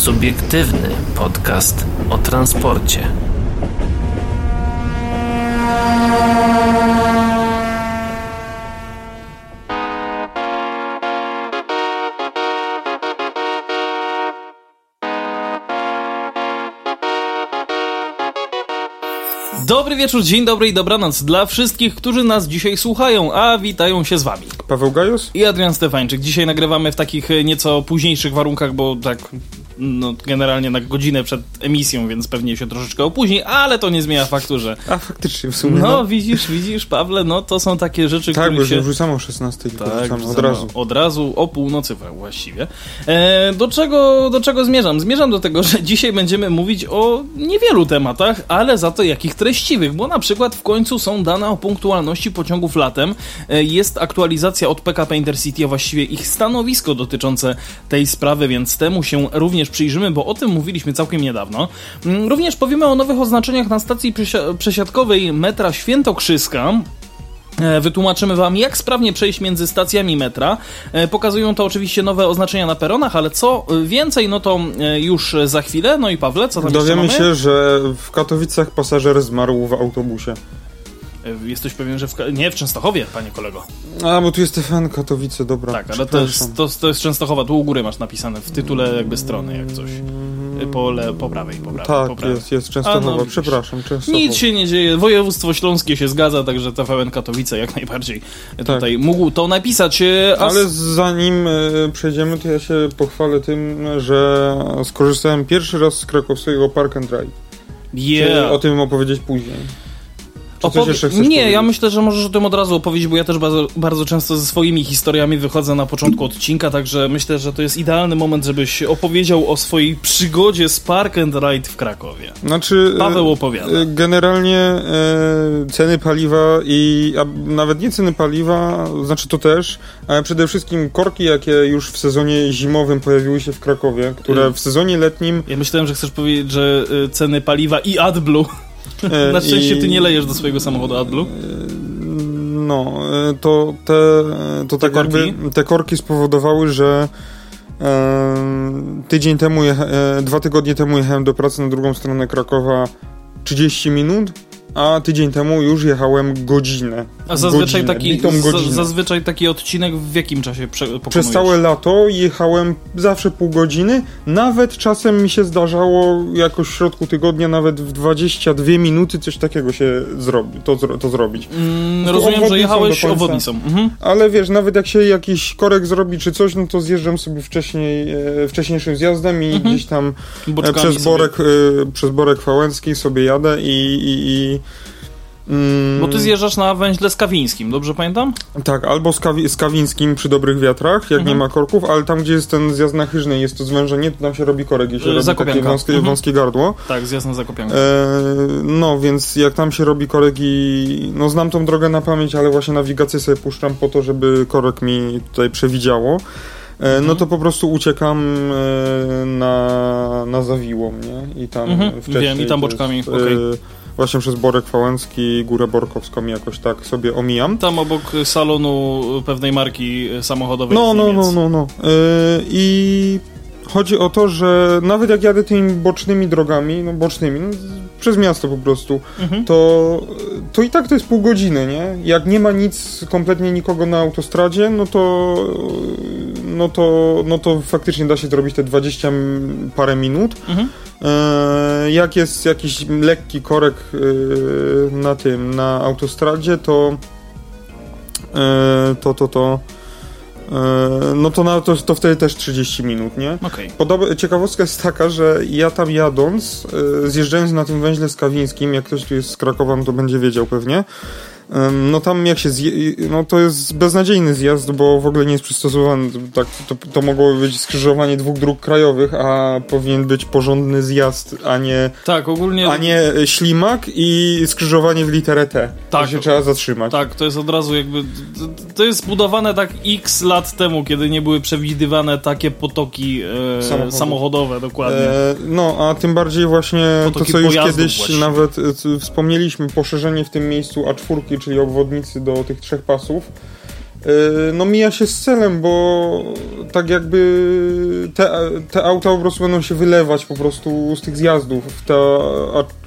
Subiektywny podcast o transporcie. Dobry wieczór, dzień dobry i dobranoc dla wszystkich, którzy nas dzisiaj słuchają, a witają się z wami. Paweł Gajos? I Adrian Stefańczyk. Dzisiaj nagrywamy w takich e, nieco późniejszych warunkach, bo tak no, generalnie na godzinę przed emisją, więc pewnie się troszeczkę opóźni, ale to nie zmienia faktu, że... A faktycznie w sumie. No, No, widzisz, widzisz, Pawle, no to są takie rzeczy, tak, których się się... wrzucamy o 16, tylko Tak, wrzucamy od razu. Od razu, o północy właściwie. E, do, czego, do czego zmierzam? Zmierzam do tego, że dzisiaj będziemy mówić o niewielu tematach, ale za to jakich treściwych, bo na przykład w końcu są dane o punktualności pociągów latem. E, jest aktualizacja od PKP Intercity, a właściwie ich stanowisko dotyczące tej sprawy, więc temu się również przyjrzymy, bo o tym mówiliśmy całkiem niedawno. Mm, Również powiemy o nowych oznaczeniach na stacji przesia- przesiadkowej metra Świętokrzyska. E, Wytłumaczymy Wam, jak sprawnie przejść między stacjami metra. E, Pokazują to oczywiście nowe oznaczenia na peronach, ale co więcej, no to e, już za chwilę. No i Pawle, co tam Dowiemy się, że w Katowicach pasażer zmarł w autobusie. E, Jesteś pewien, że w... Nie, w Częstochowie, panie kolego. A, bo tu jest TFN Katowice, dobra. Tak, ale to jest, to, to jest Częstochowa, tu u góry masz napisane, w tytule jakby strony, jak coś. E, Po, le, po prawej, po prawej, po Tak, prawej. jest, jest Częstochowa. A, no, przepraszam, Częstochowa. Nic się nie dzieje. Województwo Śląskie się zgadza, także TVN Katowice jak najbardziej tutaj mógł to napisać. e, Tak. Ale zanim przejdziemy, to ja się pochwalę tym, że skorzystałem pierwszy raz z krakowskiego Park and Ride. yeah. O tym opowiedzieć później? Czy coś jeszcze chcesz Nie, powiedzieć? ja myślę, że możesz o tym od razu opowiedzieć, bo ja też bardzo, bardzo często ze swoimi historiami wychodzę na początku odcinka, także myślę, że to jest idealny moment, żebyś opowiedział o swojej przygodzie z Park and Ride w Krakowie. Znaczy, e, Paweł opowiada. e, Generalnie e, ceny paliwa i a nawet nie ceny paliwa, znaczy to też, ale przede wszystkim korki, jakie już w sezonie zimowym pojawiły się w Krakowie, które Mm. w sezonie letnim. Ja myślałem, że chcesz powiedzieć, że y, ceny paliwa i AdBlue. E, Na szczęście i- ty nie lejesz do swojego samochodu AdBlue. No, e, to te, to tak korki? jakby te korki spowodowały, że e, tydzień temu, jecha, e, dwa tygodnie temu jechałem do pracy na drugą stronę Krakowa 30 minut, a tydzień temu już jechałem godzinę. A zazwyczaj godzinę, taki, godzinę. zazwyczaj taki odcinek w jakim czasie pokonujesz? Przez całe lato jechałem zawsze pół godziny, nawet czasem mi się zdarzało jakoś w środku tygodnia, nawet w 22 minuty coś takiego się zrobi, to, to zrobić. Mm, To rozumiem, że jechałeś końca. Mhm. Ale wiesz, nawet jak się jakiś korek zrobi czy coś, no to zjeżdżam sobie wcześniej, e, wcześniejszym zjazdem i Mhm. gdzieś tam e, przez. Borek, e, przez Borek Fałęcki sobie jadę i... i, i Bo ty zjeżdżasz na węźle skawińskim, dobrze pamiętam? Tak, albo z, Kawi- z Kawińskim przy dobrych wiatrach, jak Mhm. nie ma korków, ale tam, gdzie jest ten zjazd na Chyżnej, jest to zwężenie, to tam się robi korek i się E, robi takie wąskie, Mhm. wąskie gardło. Tak, zjazd na Zakopiankę. E, no, więc jak tam się robi korek i... No, znam tą drogę na pamięć, ale właśnie nawigację sobie puszczam po to, żeby korek mi tutaj przewidziało. E, Mhm. No to po prostu uciekam e, na, na Zawiłą, nie? I tam Mhm, wcześniej... wiem, i tam boczkami, jest, okej. Właśnie przez Borek Fałęcki, Górę Borkowską jakoś tak sobie omijam. Tam obok salonu pewnej marki samochodowej No, no, no, no, no. Yy, I chodzi o to, że nawet jak jadę tymi bocznymi drogami, no bocznymi, no, przez miasto po prostu, Mhm. to, to i tak to jest pół godziny, nie? Jak nie ma nic, kompletnie nikogo na autostradzie, no to no to, no to faktycznie da się zrobić te 20 m- parę minut. Mhm. E, jak jest jakiś lekki korek e, na tym, na autostradzie, to e, to, to, to no to, na, to, to wtedy też 30 minut, nie? Okej. Podoba, ciekawostka jest taka, że ja tam jadąc, e, zjeżdżając na tym węźle skawińskim, jak ktoś tu jest z Krakowa, no to będzie wiedział pewnie, no tam jak się zje, no to jest beznadziejny zjazd, bo w ogóle nie jest przystosowany, tak, to, to mogłoby być skrzyżowanie dwóch dróg krajowych, a powinien być porządny zjazd, a nie, Tak, ogólnie... a nie ślimak i skrzyżowanie w literę T. Tak. To się trzeba zatrzymać. Tak, to jest od razu jakby. to- jest budowane tak x lat temu, kiedy nie były przewidywane takie potoki e, samochodowe, dokładnie. E, no, a tym bardziej właśnie Potoki to, co już kiedyś właściwie. nawet e, wspomnieliśmy, poszerzenie w tym miejscu A4, czyli obwodnicy do tych trzech pasów. e, no mija się z celem, bo tak jakby te, te auta po prostu będą się wylewać po prostu z tych zjazdów. Ta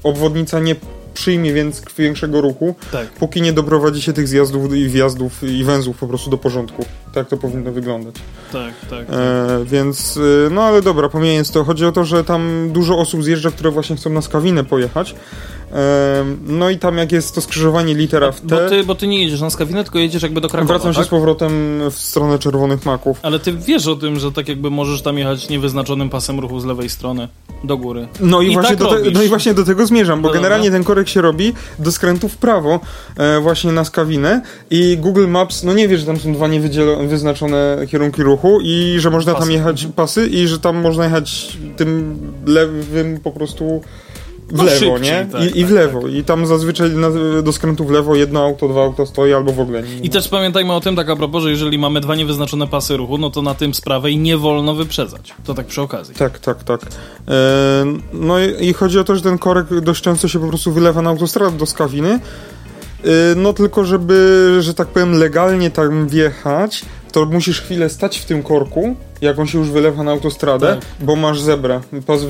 obwodnica nie przyjmie więc większego ruchu, Tak. póki nie doprowadzi się tych zjazdów i wjazdów i węzłów po prostu do porządku. Tak to powinno wyglądać. Tak, tak. E, więc, e, no ale dobra, pomijając to, chodzi o to, że tam dużo osób zjeżdża, które właśnie chcą na Skawinę pojechać. No i tam jak jest to skrzyżowanie litera w Bo T, ty, bo ty nie jedziesz na Skawinę, tylko jedziesz jakby do Krakowa, wracam się tak? z powrotem w stronę Czerwonych Maków. Ale ty wiesz o tym, że tak jakby możesz tam jechać niewyznaczonym pasem ruchu z lewej strony do góry. No i, I właśnie, tak do te, no i właśnie do tego zmierzam, bo No generalnie dobra. ten korek się robi do skrętu w prawo, e, właśnie na Skawinę i Google Maps, no nie wie, że tam są dwa niewyznaczone kierunki ruchu i że można tam Pasy. jechać pasy i że tam można jechać tym lewym po prostu w No lewo, szybciej, nie? tak, I, I w tak, lewo. I tam zazwyczaj do skrętu w lewo jedno auto, dwa auta stoi albo w ogóle nie. I też pamiętajmy o tym, tak a propos, że jeżeli mamy dwa niewyznaczone pasy ruchu, no to na tym z prawej nie wolno wyprzedzać. To tak przy okazji. Tak, tak, tak. E, no i, i chodzi o to, że ten korek dość często się po prostu wylewa na autostradę do Skawiny. E, no tylko, żeby, że tak powiem, legalnie tam wjechać, to musisz chwilę stać w tym korku, jak on się już wylewa na autostradę, Tak. bo masz zebrę. Pas,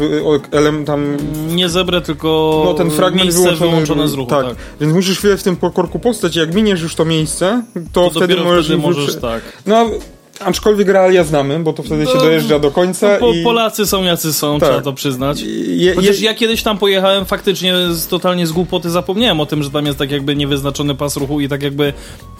elem, tam Nie zebrę, tylko no, ten fragment wyłączony, wyłączone z ruchu. tak. Tak. Więc musisz chwilę w tym korku postać. Jak miniesz już to miejsce, to, To wtedy możesz... wtedy możesz, tak. No, aczkolwiek realia znamy, bo to wtedy się No, dojeżdża do końca Po, i... Polacy są jacy są, Tak. trzeba to przyznać. Je, Chociaż je, ja kiedyś tam pojechałem faktycznie z, totalnie z głupoty zapomniałem o tym, że tam jest tak jakby niewyznaczony pas ruchu i tak jakby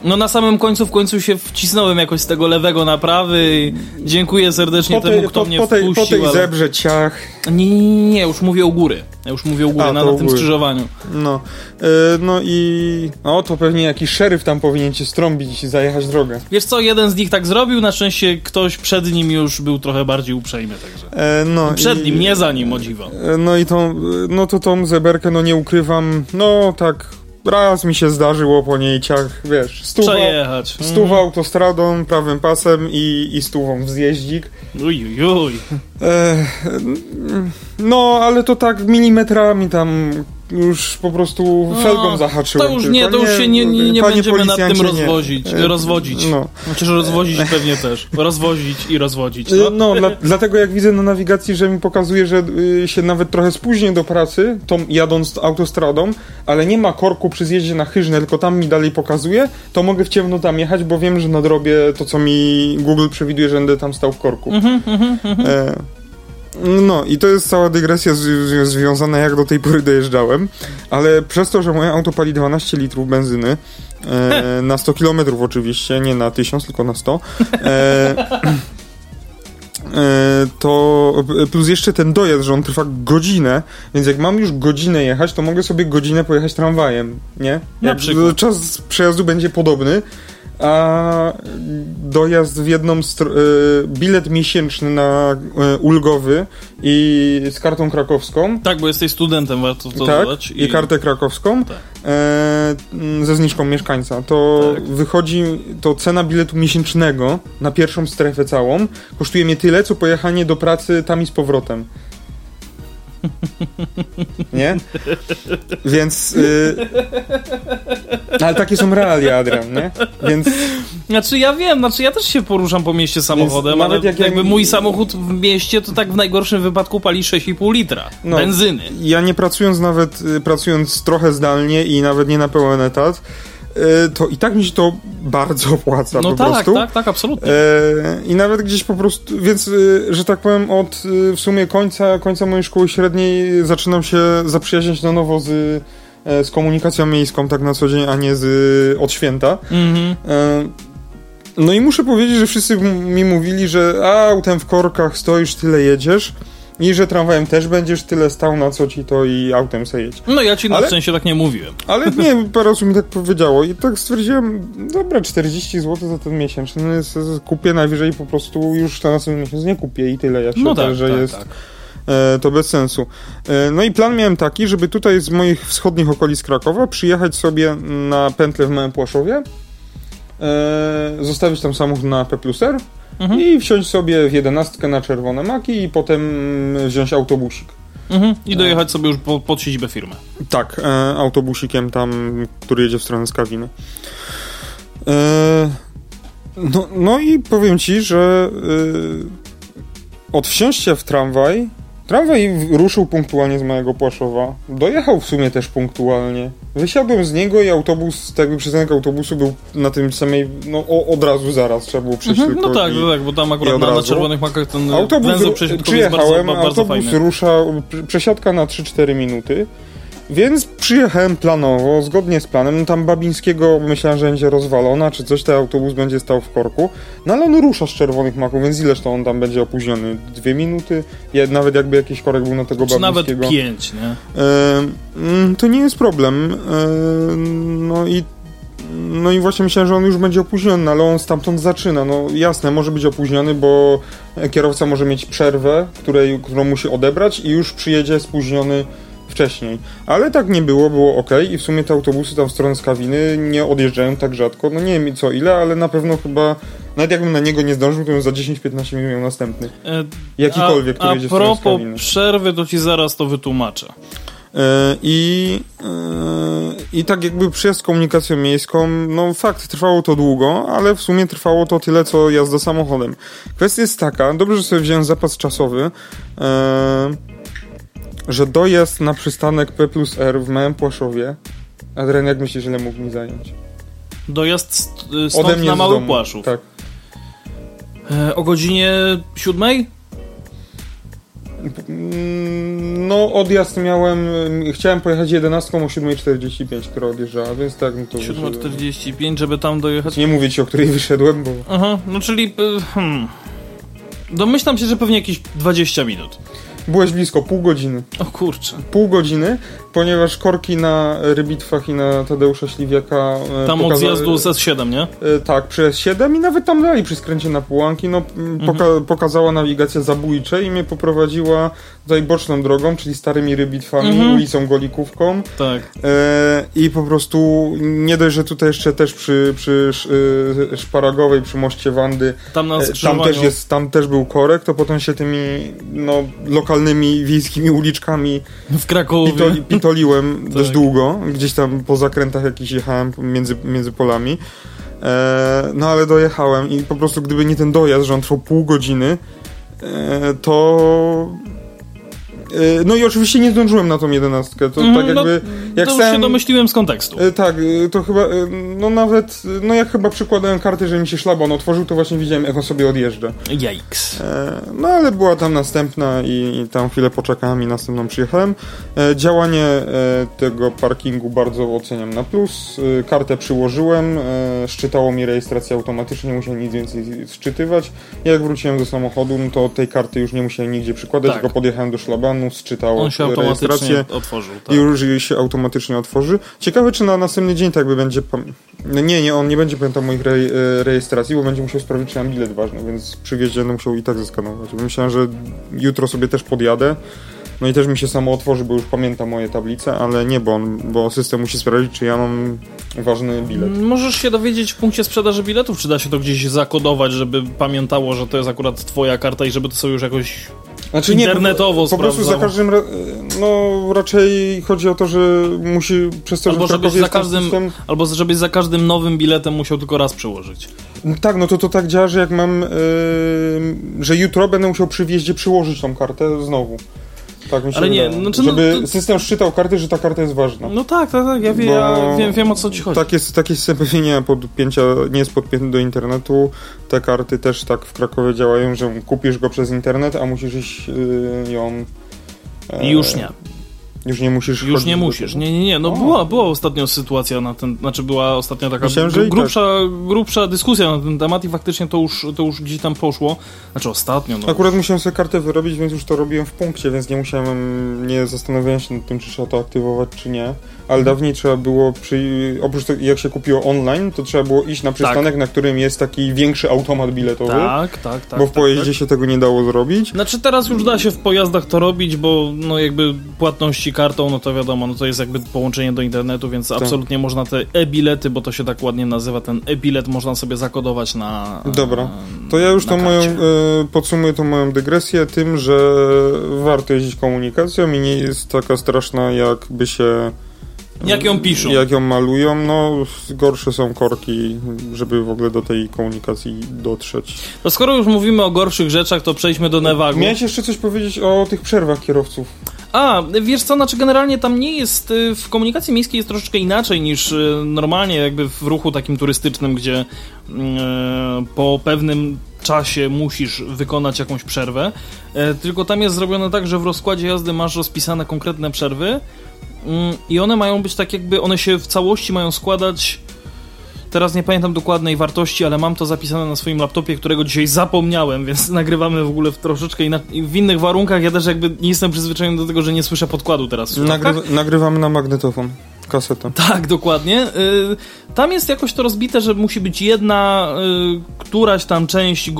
no na samym końcu w końcu się wcisnąłem jakoś z tego lewego na prawy i dziękuję serdecznie po temu, tej, kto po, mnie po tej, po wpuścił, tej ale... zebrze ciach, Nie, nie, nie, już mówię u góry. Ja już mówię u góry, A, na, na tym góry. skrzyżowaniu. no. E, no i... No to pewnie jakiś szeryf tam powinien cię strąbić i zajechać drogę. Wiesz co, jeden z nich tak zrobił, na szczęście ktoś przed nim już był trochę bardziej uprzejmy, także. E, no Przed i, nim, nie za nim, o dziwo. e, No i tą, no to tą zeberkę, no nie ukrywam, no tak raz mi się zdarzyło po niej ciach, wiesz, stuwa, Przejechać. stuwa autostradą, prawym pasem i, i stówą w zjeździk. Mm. Uj, uj, uj. E, no, ale to tak milimetrami tam już po prostu No, felgą zahaczyłem. To już nie, to już się nie, nie, nie będziemy nad tym nie. rozwozić, E, rozwodzić. No. Chociaż rozwozić pewnie też. Rozwozić i rozwodzić. E, No. No, dla, dlatego jak widzę na nawigacji, że mi pokazuje, że y, się nawet trochę spóźnię do pracy, tą jadąc autostradą, ale nie ma korku przy zjeździe na Chyżne, tylko tam mi dalej pokazuje, to mogę w ciemno tam jechać, bo wiem, że nadrobię to, co mi Google przewiduje, że będę tam stał w korku. Mhm, E, no i to jest cała dygresja z, związana jak do tej pory dojeżdżałem, ale przez to, że moje auto pali 12 litrów benzyny, e, na 100 km oczywiście, nie na 1000, tylko na 100, e, e, to plus jeszcze ten dojazd, że on trwa godzinę, więc jak mam już godzinę jechać, to mogę sobie godzinę pojechać tramwajem, nie? Na przykład. Czas przejazdu będzie podobny, a dojazd w jedną str- e, bilet miesięczny na e, ulgowy i z kartą krakowską Tak, bo jesteś studentem, warto to tak, dodać. i kartę krakowską Tak. e, m, ze zniżką mieszkańca. To Tak. wychodzi, to cena biletu miesięcznego na pierwszą strefę całą kosztuje mnie tyle, co pojechanie do pracy tam i z powrotem. Nie? Więc. Y, ale takie są realia, Adrian, nie? Więc. Znaczy ja wiem, znaczy ja też się poruszam po mieście samochodem, nawet ale jak ja- jakby mój samochód w mieście to tak w najgorszym wypadku pali 6,5 litra No. benzyny. Ja nie pracując nawet, y, pracując trochę zdalnie i nawet nie na pełen etat, to i tak mi się to bardzo opłaca No po tak, prostu. tak, tak, absolutnie. E, I nawet gdzieś po prostu, więc, y, że tak powiem, od w sumie końca, końca mojej szkoły średniej zaczynam się zaprzyjaźniać na nowo z, e, z komunikacją miejską, tak na co dzień, a nie z, od święta. Mhm. E, No i muszę powiedzieć, że wszyscy mi mówili, że a, autem w korkach stoisz, tyle jedziesz i że tramwajem też będziesz tyle stał, na co ci to i autem se jedź. No ja ci na Ale- szczęście tak nie mówiłem. Ale nie, parę osób mi tak powiedziało i tak stwierdziłem, dobra, 40 zł za ten miesięczny no jest, kupię najwyżej po prostu już na następny miesiąc nie kupię i tyle, jak się No tak, że tak, jest tak. e, to bez sensu. E, no i plan miałem taki, żeby tutaj z moich wschodnich okolic Krakowa przyjechać sobie na pętlę w Małym Płaszowie, e, zostawić tam samochód na P plus R Mhm. i wsiąść sobie w jedenastkę na Czerwone Maki i potem wziąć autobusik. Mhm. I dojechać sobie już po, pod siedzibę firmy. Tak, e, autobusikiem tam, który jedzie w stronę Skawiny. E, No, no i powiem ci, że yy, od wsiąścia w tramwaj Tramwaj ruszył punktualnie z mojego Płaszowa. Dojechał w sumie też punktualnie. Wysiadłem z niego i autobus, tak jakby przystanek autobusu był na tym samej, no o, od razu zaraz trzeba było przejść Mhm, no tak, i, tak, bo tam akurat na, na czerwonych makach ten Autobus, węzeł przesiadkowy jest przyjechałem, bardzo, bardzo autobus fajny. rusza, pr- przesiadka na 3-4 minuty, więc przyjechałem planowo, zgodnie z planem, no tam Babińskiego myślałem, że będzie rozwalona, czy coś, ten autobus będzie stał w korku, no ale on rusza z czerwonych maków, więc ileż to on tam będzie opóźniony? Dwie minuty? Je, nawet jakby jakiś korek był na tego Czy nawet Babińskiego. pięć, nie? Mm, to nie jest problem. No i no i właśnie myślałem, że on już będzie opóźniony, ale on stamtąd zaczyna. No jasne, może być opóźniony, bo kierowca może mieć przerwę, której, którą musi odebrać i już przyjedzie spóźniony wcześniej. Ale tak nie było, było ok i w sumie te autobusy tam w stronę Skawiny nie odjeżdżają tak rzadko. No nie wiem co ile, ale na pewno chyba nawet jakbym na niego nie zdążył, to bym za 10-15 minut miał następny. E, Jakikolwiek, a, który a jedzie w stronę propos Skawiny. przerwy, to ci zaraz to wytłumaczę. E, I, e, I tak jakby przyjazd komunikacją miejską, no fakt, trwało to długo, ale w sumie trwało to tyle, co jazda samochodem. Kwestia jest taka, dobrze, że sobie wziąłem zapas czasowy, że dojazd na przystanek P plus R w Małym Płaszowie, Adrian, jak myślisz, ile mógł mi zająć? Dojazd st- Ode stąd mnie na Mały. Płaszów. Tak. E, o godzinie siódmej? Mm, No, odjazd miałem, mm, chciałem pojechać 11 o 7.45, która odjeżdżała, więc tak, no to... 7.45, żeby tam dojechać. Nie mówię ci, o której wyszedłem, bo... Aha, no czyli... e, Hmm. Domyślam się, że pewnie jakieś 20 minut. Byłeś blisko, pół godziny. O kurczę. pół godziny, ponieważ korki na Rybitwach i na Tadeusza Śliwiaka e, Tam od pokaza- zjazdu z S7, nie? e, Tak, przez 7 i nawet tam dalej przy skręcie na Pułanki, no m, poka pokazała nawigacja zabójcze i mnie poprowadziła tutaj boczną drogą, czyli starymi Rybitwami, Mhm. ulicą Golikówką Tak. e, i po prostu nie dość, że tutaj jeszcze też przy, przy sz, e, Szparagowej, przy moście Wandy Tam Tam też, jest, tam też był korek, to potem się tymi no, lokalnymi wiejskimi uliczkami W Krakowie. pitoli, pitoliłem Tak. dość długo. Gdzieś tam po zakrętach jakichś jechałem między, między polami. E, no ale dojechałem i po prostu gdyby nie ten dojazd, że on trwał pół godziny, e, to... E, no i oczywiście nie zdążyłem na tą jedenastkę. To Mhm, tak no, jakby... jak to stałem- się domyśliłem z kontekstu. E, Tak, e, to chyba, no nawet, no jak chyba przykładałem karty, że mi się szlaban otworzył, to właśnie widziałem, jak on sobie odjeżdża. Yikes. E, No ale była tam następna i, i tam chwilę poczekałem i następną przyjechałem. E, Działanie e, tego parkingu bardzo oceniam na plus. Kartę przyłożyłem, szczytało mi rejestrację automatycznie, nie musiałem nic więcej szczytywać. Jak wróciłem do samochodu, no to tej karty już nie musiałem nigdzie przykładać, Tak. tylko podjechałem do szlabanu, On się automatycznie otworzył. Tak. I już się automatycznie otworzy. Ciekawe, czy na następny dzień tak by będzie. No nie, nie, on nie będzie pamiętał moich e, rejestracji, bo będzie musiał sprawdzić, czy mam bilet ważny, więc przy wjeździe będę musiał i tak zeskanować. Myślałem, że jutro sobie też podjadę. No i też mi się samo otworzy, bo już pamięta moje tablice, ale nie, bo, on, bo system musi sprawdzić, czy ja mam ważny bilet. Możesz się dowiedzieć w punkcie sprzedaży biletów, czy da się to gdzieś zakodować, żeby pamiętało, że to jest akurat twoja karta i żeby to sobie już jakoś... Znaczy Internetowo po, po prostu za każdym no raczej chodzi o to, że musi przez to, Albo że w żebyś za każdym, system, albo żebyś za każdym nowym biletem musiał tylko raz przyłożyć. Tak, no to to tak działa, że jak mam, yy, że jutro będę musiał przy wjeździe przyłożyć tą kartę znowu. Tak mi się Ale nie, wydaje. znaczy, no Żeby to- system szczytał karty, że ta karta jest ważna. No tak, tak, tak, ja, wie, ja wiem, wiem o co ci chodzi. Tak jest, takie system pewnie nie, podpięcia, nie jest podpięty do internetu. Te karty też tak w Krakowie działają, że kupisz go przez internet, a musisz iść yy, ją... e, I już nie. Już nie musisz Już nie musisz. Nie, nie, nie. No O. była, była ostatnio sytuacja na ten, znaczy była ostatnio taka Myślałem, i tak. grubsza, grubsza dyskusja na ten temat i faktycznie to już, to już gdzieś tam poszło. Znaczy ostatnio, no. Akurat musiałem sobie kartę wyrobić, więc już to robiłem w punkcie, więc nie musiałem, nie zastanawiałem się nad tym, czy trzeba to aktywować, czy nie. Ale dawniej trzeba było, przy, oprócz tego, jak się kupiło online, to trzeba było iść na przystanek, na którym jest taki większy automat biletowy, Tak, tak, tak. bo w tak, pojeździe tak. się tego nie dało zrobić. Znaczy teraz już da się w pojazdach to robić, bo no jakby płatności kartą, no to wiadomo, no to jest jakby połączenie do internetu, więc Tak. absolutnie można te e-bilety, bo to się tak ładnie nazywa, ten e-bilet można sobie zakodować na Dobra. To ja już tą moją, e, podsumuję tą moją dygresję tym, że warto jeździć komunikacją i nie jest taka straszna, jakby się Jak ją piszą. Jak ją malują, no gorsze są korki, żeby w ogóle do tej komunikacji dotrzeć. To skoro już mówimy o gorszych rzeczach, to przejdźmy do Nevagu. Miałeś jeszcze coś powiedzieć o tych przerwach kierowców? A, wiesz co, znaczy generalnie tam nie jest, y, w komunikacji miejskiej jest troszeczkę inaczej niż y, normalnie jakby w ruchu takim turystycznym, gdzie e, po pewnym czasie musisz wykonać jakąś przerwę, e, tylko tam jest zrobione tak, że w rozkładzie jazdy masz rozpisane konkretne przerwy i one mają być tak jakby, one się w całości mają składać Teraz nie pamiętam dokładnej wartości, ale mam to zapisane na swoim laptopie, którego dzisiaj zapomniałem, więc nagrywamy w ogóle w troszeczkę w innych warunkach. Ja też jakby nie jestem przyzwyczajony do tego, że nie słyszę podkładu teraz. Nagry nagrywamy na magnetofon. Kasetę. Tak, dokładnie. Y, tam jest jakoś to rozbite, że musi być jedna, y, któraś tam część y,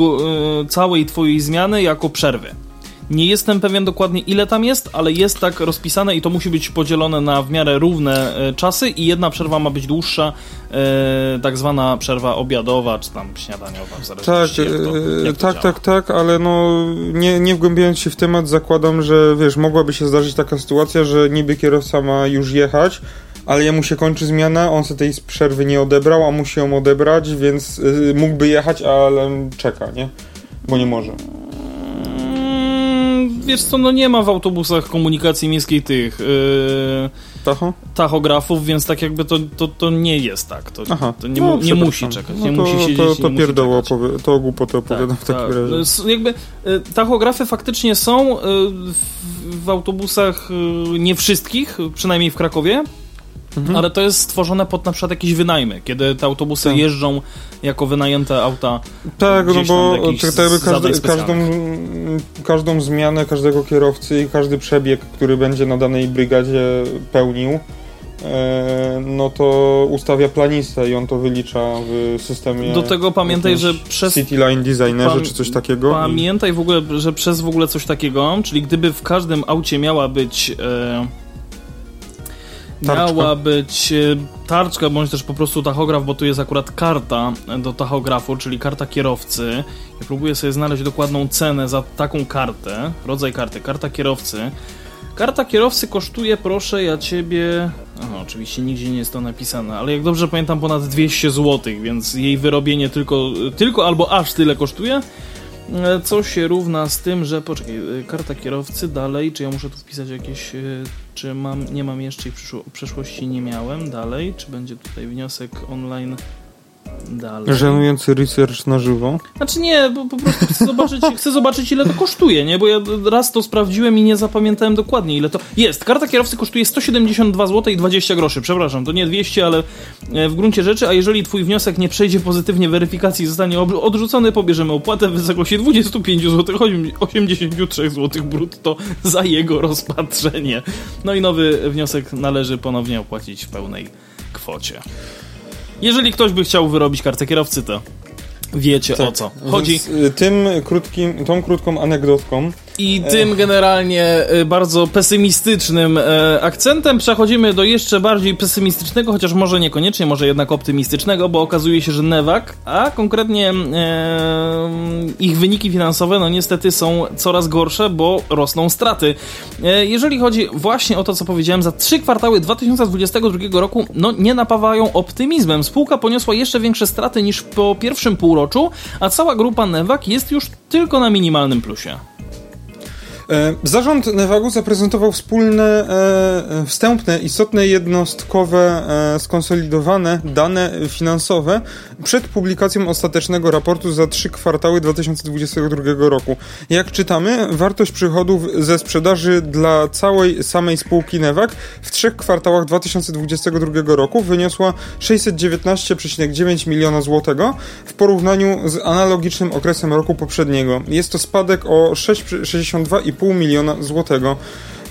całej twojej zmiany jako przerwy. Nie jestem pewien dokładnie ile tam jest, ale jest tak rozpisane i to musi być podzielone na w miarę równe e, czasy i jedna przerwa ma być dłuższa, e, tak zwana przerwa obiadowa czy tam śniadaniowa, w zależności tak, jak to, e, jak tak, tak, tak, ale no nie, nie wgłębiając się w temat zakładam, że wiesz, mogłaby się zdarzyć taka sytuacja, że niby kierowca ma już jechać, ale jemu się kończy zmiana, on sobie tej przerwy nie odebrał, a musi ją odebrać, więc mógłby jechać, ale czeka, nie? Bo nie może wiesz co, no nie ma w autobusach komunikacji miejskiej tych yy, Tacho? tachografów, więc tak jakby to, to, to nie jest tak. To, Aha. to nie, no, nie musi czekać, nie no to, musi siedzieć, To, to pierdoło, opowie- to głupoty opowiadam tak, w takim tak. razie. Jakby y, tachografy faktycznie są y, w, w autobusach y, nie wszystkich, przynajmniej w Krakowie, Mhm. Ale to jest stworzone pod na przykład jakieś wynajmy, kiedy te autobusy tak. jeżdżą jako wynajęte auta. Tak, no bo tak jakby każdy, każdą, każdą zmianę każdego kierowcy i każdy przebieg, który będzie na danej brygadzie pełnił, e, no to ustawia planistę i on to wylicza w systemie. Do tego pamiętaj, że przez. City Line Designerze czy coś takiego. Pamiętaj w ogóle, że przez w ogóle coś takiego, czyli gdyby w każdym aucie miała być. E, Tarczka. Miała być e, tarczka, bądź też po prostu tachograf, bo tu jest akurat karta do tachografu, czyli karta kierowcy. Ja próbuję sobie znaleźć dokładną cenę za taką kartę, rodzaj karty, karta kierowcy. Karta kierowcy kosztuje, proszę ja ciebie. Aha, oczywiście nigdzie nie jest to napisane, ale jak dobrze pamiętam, ponad 200 zł, więc jej wyrobienie tylko, tylko albo aż tyle kosztuje. E, co się równa z tym, że poczekaj, e, karta kierowcy dalej, czy ja muszę tu wpisać jakieś, e, czy mam, nie mam jeszcze i w przeszłości nie miałem dalej, czy będzie tutaj wniosek online Dalej. Żenujący research na żywo? Znaczy nie, bo po prostu chcę zobaczyć, chcę zobaczyć ile to kosztuje, nie? Bo ja raz to sprawdziłem i nie zapamiętałem dokładnie ile to... Jest, karta kierowcy kosztuje 172 zł i 20 groszy, przepraszam, to nie 200, ale e, w gruncie rzeczy, a jeżeli twój wniosek nie przejdzie pozytywnie weryfikacji i zostanie odrzucony, pobierzemy opłatę w wysokości 25 zł, 83 zł brutto za jego rozpatrzenie. No i nowy wniosek należy ponownie opłacić w pełnej kwocie. Jeżeli ktoś by chciał wyrobić kartę kierowcy, to wiecie tak. o co chodzi. Więc y, tym krótkim, tą krótką anegdotką i tym generalnie y, bardzo pesymistycznym e, akcentem przechodzimy do jeszcze bardziej pesymistycznego, chociaż może niekoniecznie, może jednak optymistycznego, bo okazuje się, że Newak, a konkretnie e, ich wyniki finansowe, no niestety są coraz gorsze, bo rosną straty. E, jeżeli chodzi właśnie o to, co powiedziałem, za trzy kwartały 2022 roku, no nie napawają optymizmem. Spółka poniosła jeszcze większe straty niż po pierwszym półroczu, a cała grupa Newak jest już tylko na minimalnym plusie. E, zarząd Nevagu zaprezentował wspólne, e, e, wstępne, istotne, jednostkowe, skonsolidowane dane finansowe przed publikacją ostatecznego raportu za trzy kwartały 2022 roku. Jak czytamy, wartość przychodów ze sprzedaży dla całej samej spółki Nevag w trzech kwartałach 2022 roku wyniosła 619,9 miliona złotego w porównaniu z analogicznym okresem roku poprzedniego. Jest to spadek o 6,62,5 2,5 miliona złotego.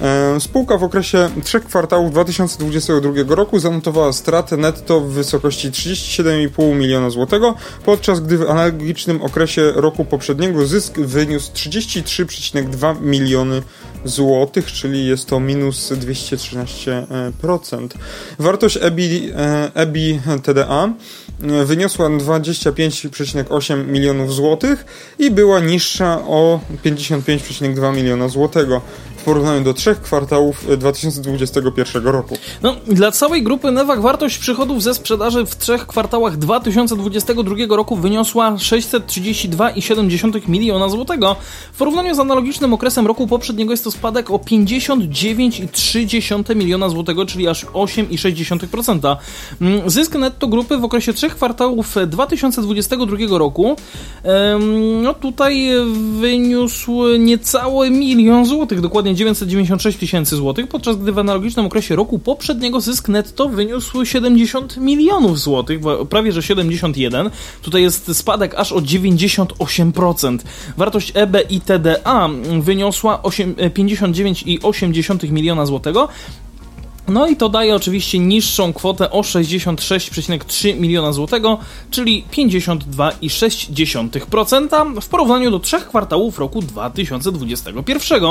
E, spółka w okresie trzech kwartałów 2022 roku zanotowała stratę netto w wysokości 37,5 miliona złotego, podczas gdy w analogicznym okresie roku poprzedniego zysk wyniósł 33,2 miliony złotych, czyli jest to minus 213%. Wartość EBI, EBI TDA wyniosła 25,8 milionów złotych i była niższa o 55,2 miliona złotego. W porównaniu do trzech kwartałów 2021 roku. No, dla całej grupy Newak wartość przychodów ze sprzedaży w trzech kwartałach 2022 roku wyniosła 632,7 miliona złotego. W porównaniu z analogicznym okresem roku poprzedniego jest to spadek o 59,3 miliona złotego, czyli aż 8,6%. Mm, Zysk netto grupy w okresie trzech kwartałów 2022 roku no tutaj wyniósł niecały milion złotych, dokładnie 996 tysięcy złotych, podczas gdy w analogicznym okresie roku poprzedniego zysk netto wyniósł 70 milionów złotych, prawie że 71. Tutaj jest spadek aż o 98%. Wartość EB i TDA wyniosła 59,8 miliona złotego, no i to daje oczywiście niższą kwotę o 66,3 miliona złotego, czyli 52,6% w porównaniu do trzech kwartałów roku 2021.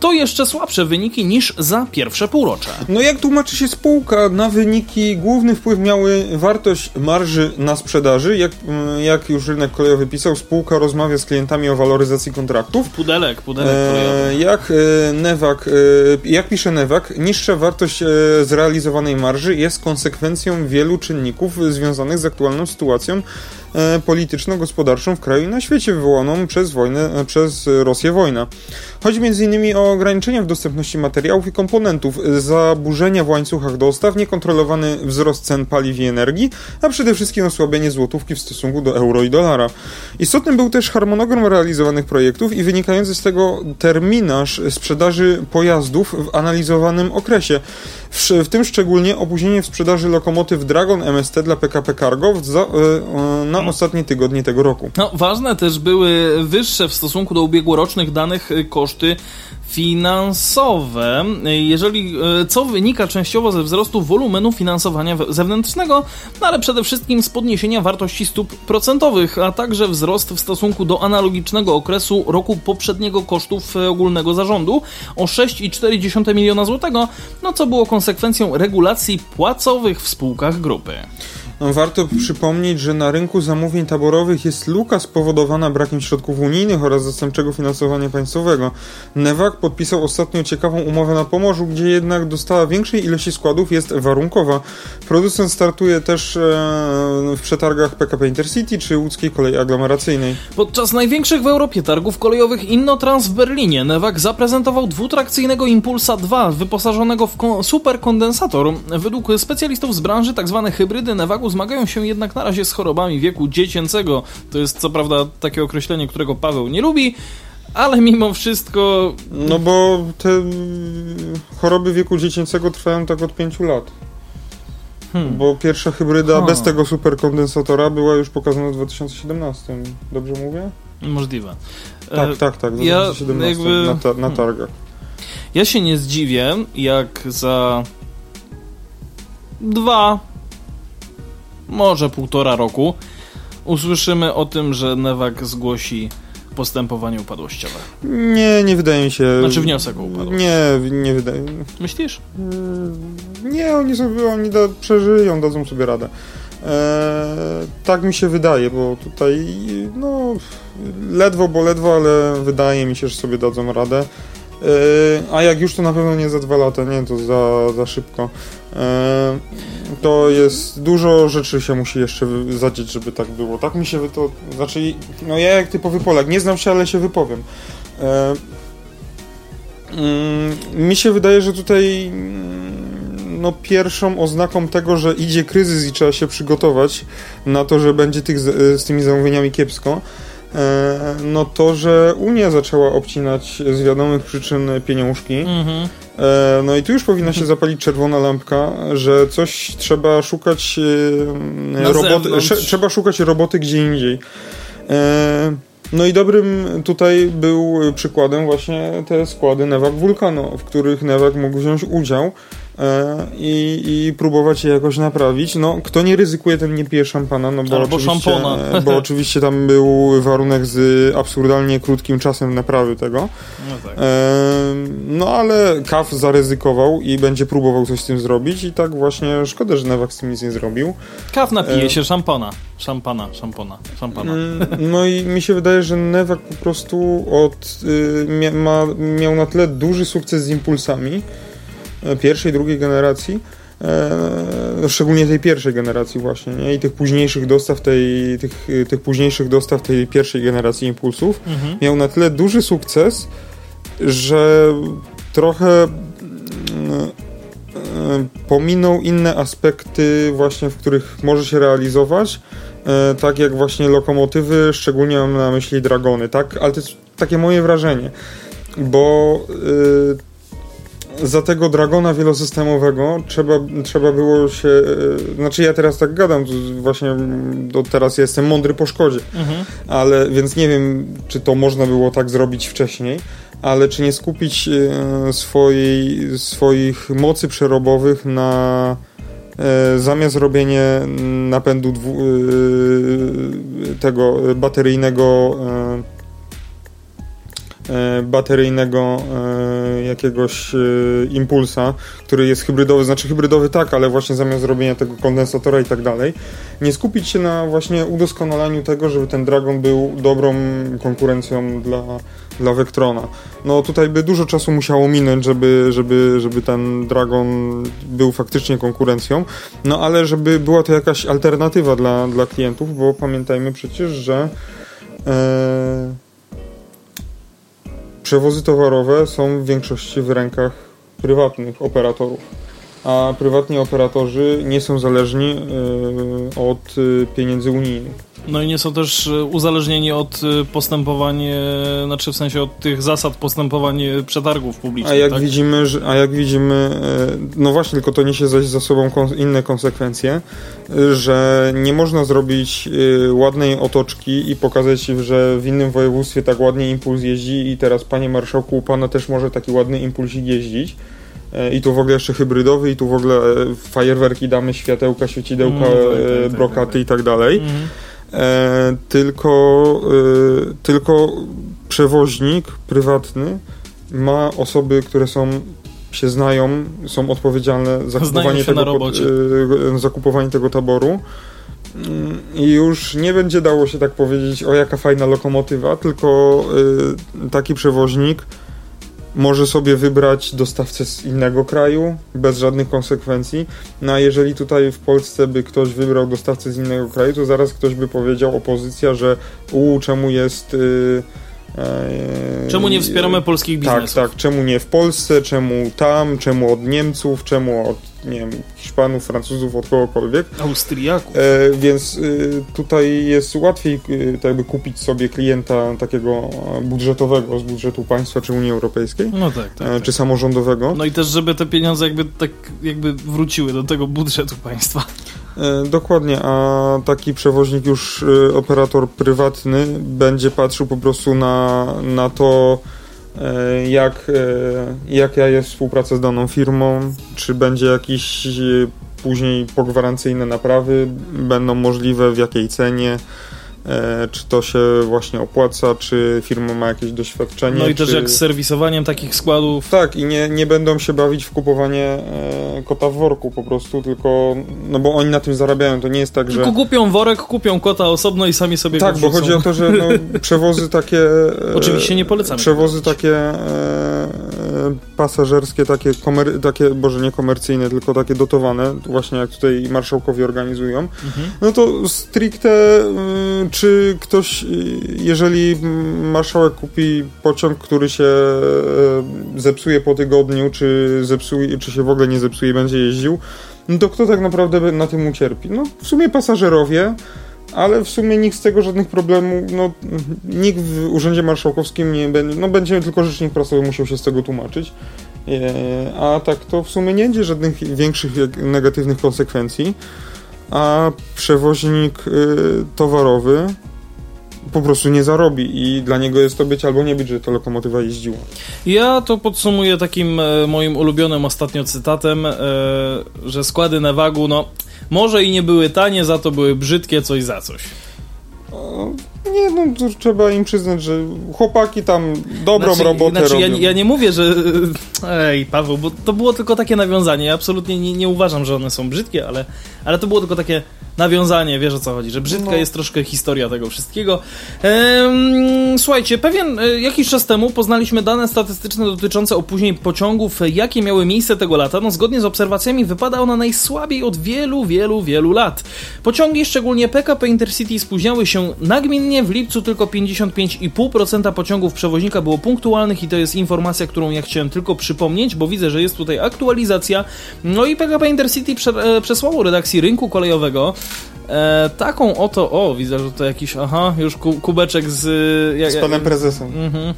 To jeszcze słabsze wyniki niż za pierwsze półrocze. No jak tłumaczy się spółka, na wyniki główny wpływ miały wartość marży na sprzedaży. Jak, mm, jak już rynek kolejowy pisał, spółka rozmawia z klientami o waloryzacji kontraktów. Pudelek, pudelek kolejowy. E, jak e, Newak, e, jak pisze Newak, niższa wartość e, zrealizowanej marży jest konsekwencją wielu czynników związanych z aktualną sytuacją e, polityczno-gospodarczą w kraju i na świecie wywołaną przez wojnę, e, przez Rosję wojnę. Chodzi m.in. o ograniczenia w dostępności materiałów i komponentów, zaburzenia w łańcuchach dostaw, niekontrolowany wzrost cen paliw i energii, a przede wszystkim osłabienie złotówki w stosunku do euro i dolara. Istotnym był też harmonogram realizowanych projektów i wynikający z tego terminarz sprzedaży pojazdów w analizowanym okresie. W, w tym szczególnie opóźnienie w sprzedaży lokomotyw Dragon MST dla PKP Cargo za, e, na ostatnie tygodnie tego roku. No, ważne też były wyższe w stosunku do ubiegłorocznych danych e, koszty finansowe, jeżeli, e, co wynika częściowo ze wzrostu wolumenu finansowania zewnętrznego, no ale przede wszystkim z podniesienia wartości stóp procentowych, a także wzrost w stosunku do analogicznego okresu roku poprzedniego kosztów ogólnego zarządu o 6,4 miliona złotego, no co było konsekwencją regulacji płacowych w spółkach grupy. Warto przypomnieć, że na rynku zamówień taborowych jest luka spowodowana brakiem środków unijnych oraz zastępczego finansowania państwowego. Newak podpisał ostatnio ciekawą umowę na Pomorzu, gdzie jednak dostawa większej ilości składów jest warunkowa. Producent startuje też e, w przetargach PKP Intercity czy łódzkiej kolei aglomeracyjnej. Podczas największych w Europie targów kolejowych Innotrans w Berlinie Newak zaprezentował dwutrakcyjnego Impulsa 2 wyposażonego w superkondensator. Według specjalistów z branży tzw. Tak hybrydy Newaku zmagają się jednak na razie z chorobami wieku dziecięcego. To jest co prawda takie określenie, którego Paweł nie lubi, ale mimo wszystko. No bo te choroby wieku dziecięcego trwają tak od 5 lat. Hmm. Bo pierwsza hybryda hmm. bez tego superkondensatora była już pokazana w 2017. Dobrze mówię? Możliwe. Tak, e, tak, tak. W 2017 ja jakby... na, ta, na hmm. targach. Ja się nie zdziwię, jak za dwa, może półtora roku, usłyszymy o tym, że Newak zgłosi postępowanie upadłościowe. Nie, nie wydaje mi się. Znaczy wniosek o upadłość. Nie, nie wydaje. Myślisz? Mm, nie, oni sobie oni da, przeżyją, dadzą sobie radę. Eee, tak mi się wydaje, bo tutaj no ledwo, bo ledwo, ale wydaje mi się, że sobie dadzą radę. Eee, a jak już to na pewno nie za dwa lata, nie, to za, za szybko. Eee, to jest dużo rzeczy się musi jeszcze zadzieć, żeby tak było. Tak mi się to, znaczy, no ja jak typowy Polak, nie znam się, ale się wypowiem. E, mm, mi się wydaje, że tutaj mm, no pierwszą oznaką tego, że idzie kryzys i trzeba się przygotować na to, że będzie tych z, tymi zamówieniami kiepsko, no to, że Unia zaczęła obcinać z wiadomych przyczyn pieniążki. Mhm. E, no i tu już powinna się zapalić czerwona lampka, że coś trzeba szukać e, roboty, trzeba szukać roboty gdzie indziej. E, no i dobrym tutaj był przykładem właśnie te składy Newak Vulcano, w których Newak mógł wziąć udział e, i, i próbować je jakoś naprawić. No, kto nie ryzykuje, ten nie pije szampana, no bo Albo oczywiście, szampona. bo oczywiście tam był warunek z absurdalnie krótkim czasem naprawy tego. No tak. E, No ale KAF zaryzykował i będzie próbował coś z tym zrobić i tak właśnie szkoda, że Nowak z tym nic nie zrobił. Kaw napije e- się szampana. Szampana, szampana. Mm, No i mi się wydaje, że Newak po prostu od, y, ma, miał na tyle duży sukces z impulsami e, pierwszej, drugiej generacji, e, no szczególnie tej pierwszej generacji właśnie, nie? I tych późniejszych dostaw tej, tych, y, tych późniejszych dostaw tej pierwszej generacji impulsów. Mhm. Miał na tyle duży sukces, że trochę mm, e, pominął inne aspekty właśnie, w których może się realizować, e, tak jak właśnie lokomotywy, szczególnie mam na myśli dragony, tak? Ale to jest takie moje wrażenie, bo e, za tego dragona wielosystemowego trzeba, trzeba było się, e, znaczy ja teraz tak gadam, to właśnie to teraz jestem mądry po szkodzie, Mhm. ale więc nie wiem, czy to można było tak zrobić wcześniej, ale czy nie skupić e, swojej, swoich mocy przerobowych na e, zamiast robienie napędu dwu, tego bateryjnego bateryjnego e, jakiegoś e, impulsa, który jest hybrydowy, znaczy hybrydowy tak, ale właśnie zamiast robienia tego kondensatora i tak dalej, nie skupić się na właśnie udoskonalaniu tego, żeby ten Dragon był dobrą konkurencją dla, dla Vectrona. No tutaj by dużo czasu musiało minąć, żeby, żeby, żeby ten Dragon był faktycznie konkurencją, no ale żeby była to jakaś alternatywa dla, dla klientów, bo pamiętajmy przecież, że e, przewozy towarowe są w większości w rękach prywatnych operatorów, a prywatni operatorzy nie są zależni e, od e, pieniędzy unijnych. No i nie są też e, uzależnieni od postępowań, znaczy w sensie od tych zasad postępowań przetargów publicznych. A jak tak? widzimy, a jak widzimy, no właśnie, tylko to niesie zaś za sobą inne konsekwencje, że nie można zrobić ładnej otoczki i pokazać, że w innym województwie tak ładnie impuls jeździ i teraz, panie marszałku, u pana też może taki ładny impulsik jeździć. E, I tu w ogóle jeszcze hybrydowy, i tu w ogóle e, fajerwerki damy, światełka, świecidełka, Mm, tak, tak, e, tak, brokaty tak, i tak dalej. Mhm. E, tylko, e, tylko przewoźnik prywatny ma osoby, które są się znają, są odpowiedzialne za kupowanie, tego, pod- e, za kupowanie tego taboru. Mm, I już nie będzie dało się tak powiedzieć, o jaka fajna lokomotywa, tylko e, taki przewoźnik może sobie wybrać dostawcę z innego kraju bez żadnych konsekwencji. No a jeżeli tutaj w Polsce by ktoś wybrał dostawcę z innego kraju, to zaraz ktoś by powiedział, opozycja, że u czemu jest. y, e, Czemu nie wspieramy polskich tak, biznesów? tak, czemu nie w Polsce, czemu tam, czemu od Niemców, czemu od nie wiem, Hiszpanów, Francuzów, od kogokolwiek. Austriaków. E, więc y, tutaj jest łatwiej y, tak jakby kupić sobie klienta takiego e, budżetowego z budżetu państwa czy Unii Europejskiej, No tak, tak. e, tak. czy samorządowego. No i też, żeby te pieniądze jakby tak jakby wróciły do tego budżetu państwa. E, dokładnie, a taki przewoźnik już e, operator prywatny będzie patrzył po prostu na, na to, e, jak, jaka jest współpraca z daną firmą, czy będzie jakiś później pogwarancyjne naprawy, będą możliwe, w jakiej cenie, czy to się właśnie opłaca, czy firma ma jakieś doświadczenie. No i też czy... jak z serwisowaniem takich składów. Tak, i nie, nie będą się bawić w kupowanie e, kota w worku po prostu, tylko, no bo oni na tym zarabiają, to nie jest tak, że... Tylko kupią worek, kupią kota osobno i sami sobie Tak, bo chodzi o to, że no, przewozy takie... e, Oczywiście nie polecamy Przewozy takie e, e, pasażerskie, takie, komer, takie, boże nie komercyjne, tylko takie dotowane, właśnie jak tutaj marszałkowie organizują, Mhm. no to stricte y, czy ktoś, y, jeżeli marszałek kupi pociąg, który się y, zepsuje po tygodniu, czy zepsuje, czy się w ogóle nie zepsuje i będzie jeździł, no to kto tak naprawdę na tym ucierpi? No w sumie pasażerowie, ale w sumie nikt z tego żadnych problemów, no nikt w Urzędzie Marszałkowskim nie będzie, no będzie tylko rzecznik prasowy musiał się z tego tłumaczyć, E, a tak to w sumie nie będzie żadnych większych negatywnych konsekwencji, a przewoźnik y, towarowy po prostu nie zarobi i dla niego jest to być albo nie być, że ta lokomotywa jeździła. Ja to podsumuję takim e, moim ulubionym ostatnio cytatem, e, że składy na wagu, no może i nie były tanie, za to były brzydkie coś za coś. Nie, no to trzeba im przyznać, że chłopaki tam dobrą Znaczy- robotę znaczy, ja, robią. ja nie mówię, że. Ej, Paweł, bo to było tylko takie nawiązanie. Ja absolutnie nie, nie uważam, że one są brzydkie, ale, ale to było tylko takie nawiązanie, wiesz o co chodzi, że brzydka No. jest troszkę historia tego wszystkiego. Ehm, słuchajcie, pewien e, jakiś czas temu poznaliśmy dane statystyczne dotyczące opóźnień pociągów, e, jakie miały miejsce tego lata. No, zgodnie z obserwacjami wypada ona najsłabiej od wielu, wielu, wielu lat. Pociągi, szczególnie PKP Intercity, spóźniały się nagminnie. W lipcu tylko 55,5% pociągów przewoźnika było punktualnych i to jest informacja, którą ja chciałem tylko przypomnieć, bo widzę, że jest tutaj aktualizacja. No i PKP Intercity prze, e, przesłało redakcji rynku kolejowego e, taką oto, o widzę, że to jakiś, aha, już ku, kubeczek z... e, Z panem prezesem. Mhm.